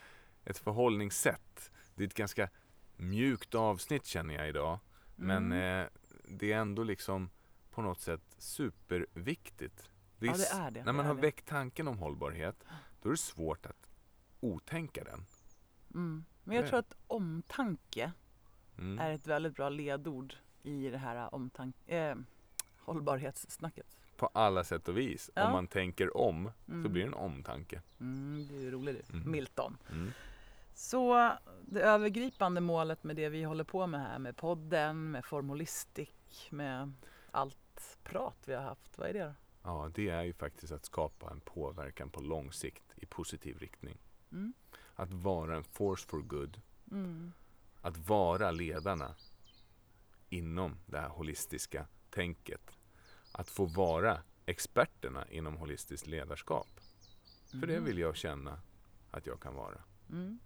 Ett förhållningssätt. Det är ett ganska mjukt avsnitt känner jag idag. Men Mm. eh, det är ändå liksom på något sätt superviktigt. Det Ja, det är det. När det man är har det. väckt tanken om hållbarhet, då är det svårt att otänka den. Mm. Men jag Det- tror att omtanke Mm. är ett väldigt bra ledord i det här omtank- eh, hållbarhetssnacket. På alla sätt och vis. Ja. Om man tänker om, Mm. så blir det en omtanke. Mm, det är roligt det. Mm. Milton. Så det övergripande målet med det vi håller på med här med podden, med Formulistic, med allt prat vi har haft. Vad är det då? Ja, det är ju faktiskt att skapa en påverkan på lång sikt i positiv riktning. Mm. Att vara en force for good. Mm. Att vara ledarna inom det här holistiska tänket. Att få vara experterna inom holistiskt ledarskap. För det Mhm. vill jag känna att jag kan vara. Mm.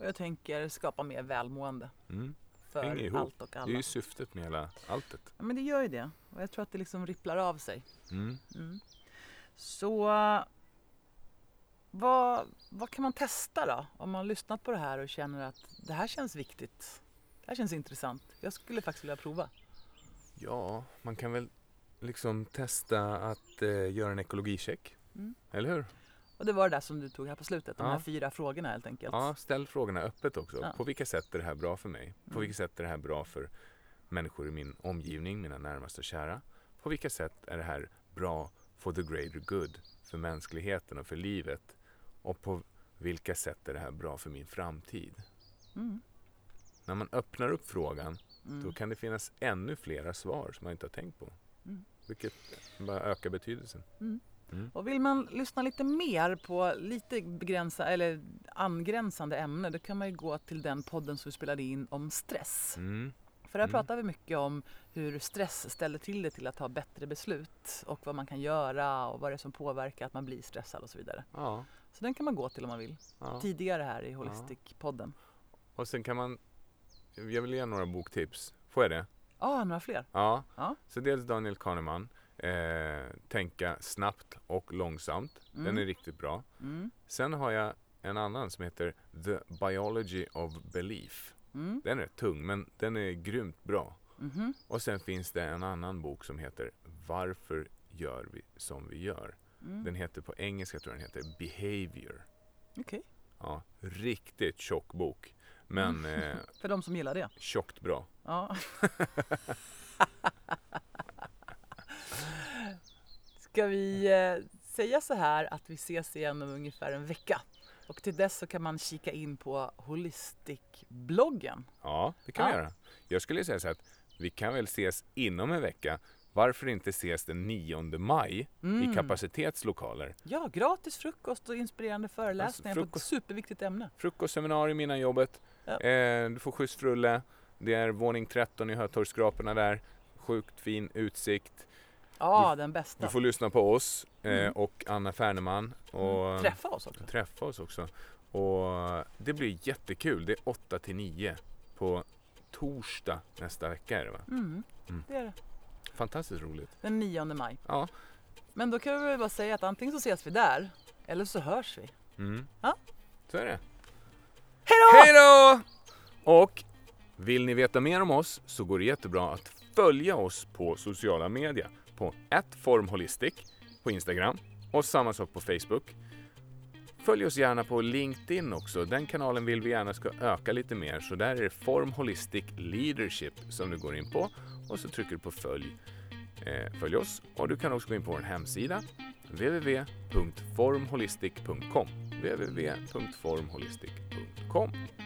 Och jag tänker skapa mer välmående Mm. för ihop. allt och Det är alla. ju syftet med hela alltet. Ja, men det gör ju det. Och jag tror att det liksom ripplar av sig. Mm. Mm. Så vad, vad kan man testa då? Om man har lyssnat på det här och känner att det här känns viktigt. Det här känns intressant. Jag skulle faktiskt vilja prova. Ja, man kan väl liksom testa att eh, göra en ekologicheck. Mm. Eller hur? Och det var det där som du tog här på slutet. De Ja. här fyra frågorna helt enkelt. Ja, ställ frågorna öppet också. Ja. På vilka sätt är det här bra för mig? På Mm. vilka sätt är det här bra för människor i min omgivning, mina närmaste och kära? På vilka sätt är det här bra for the greater good, för mänskligheten och för livet? Och på vilka sätt är det här bra för min framtid? Mm. När man öppnar upp frågan, Mm. då kan det finnas ännu flera svar som man inte har tänkt på. Mm. Vilket bara ökar betydelsen. Och vill man lyssna lite mer på lite begränsa, eller angränsande ämne då kan man ju gå till den podden som vi spelade in om stress. Mm. För där Mm. pratar vi mycket om hur stress ställer till det till att ta bättre beslut och vad man kan göra och vad det är som påverkar att man blir stressad och så vidare. Ja, Så den kan man gå till om man vill. ja. Tidigare här i Holistic-podden. Och sen kan man, jag vill ge några boktips. Får jag det? Ja, några fler? Ja. Ja. Så dels Daniel Kahneman, eh, Tänka snabbt och långsamt. Den Mm. är riktigt bra. Mm. Sen har jag en annan som heter The Biology of Belief. Mm. Den är tung men den är grymt bra. Mhm. Och sen finns det en annan bok som heter Varför gör vi som vi gör? Mm. Den heter på engelska tror jag den heter Behavior. Okej, Ja, riktigt tjock bok. Men eh, [laughs] för de som gillar det. tjockt bra. Ja. [laughs] Ska vi eh, säga så här att vi ses igen om ungefär en vecka? Och till dess så kan man kika in på Holistic-bloggen. Ja, det kan vi Ja. göra. Jag skulle säga så här att vi kan väl ses inom en vecka. Varför inte ses den 9 maj i Mm. kapacitetslokaler? Ja, gratis frukost och inspirerande föreläsningar på ett frukost. superviktigt ämne. Frukostseminarium innan jobbet. Ja. Eh, du får skjuts för Rulle. Det är våning 13 i Hötorgsskraporna där. Sjukt fin utsikt. Ja, den bästa. Du får lyssna på oss eh, Mm. och Anna Färneman. Och Mm. Träffa oss också. träffa oss också. Och det blir jättekul. Det är 8 till 9 på torsdag nästa vecka är det va? Mm. Mm. Det är det. Fantastiskt roligt. Den 9 maj. Ja. Men då kan vi väl bara säga att antingen så ses vi där eller så hörs vi. Mm. Ja. Så är det. Hej då! Och vill ni veta mer om oss så går det jättebra att följa oss på sociala medier. På formholistic på Instagram och samma sak på Facebook. Följ oss gärna på LinkedIn också. Den kanalen vill vi gärna ska öka lite mer. Så där är det Form Holistic Leadership som du går in på och så trycker du på följ. Eh, följ oss och du kan också gå in på vår hemsida www.formholistic.com www.formholistic.com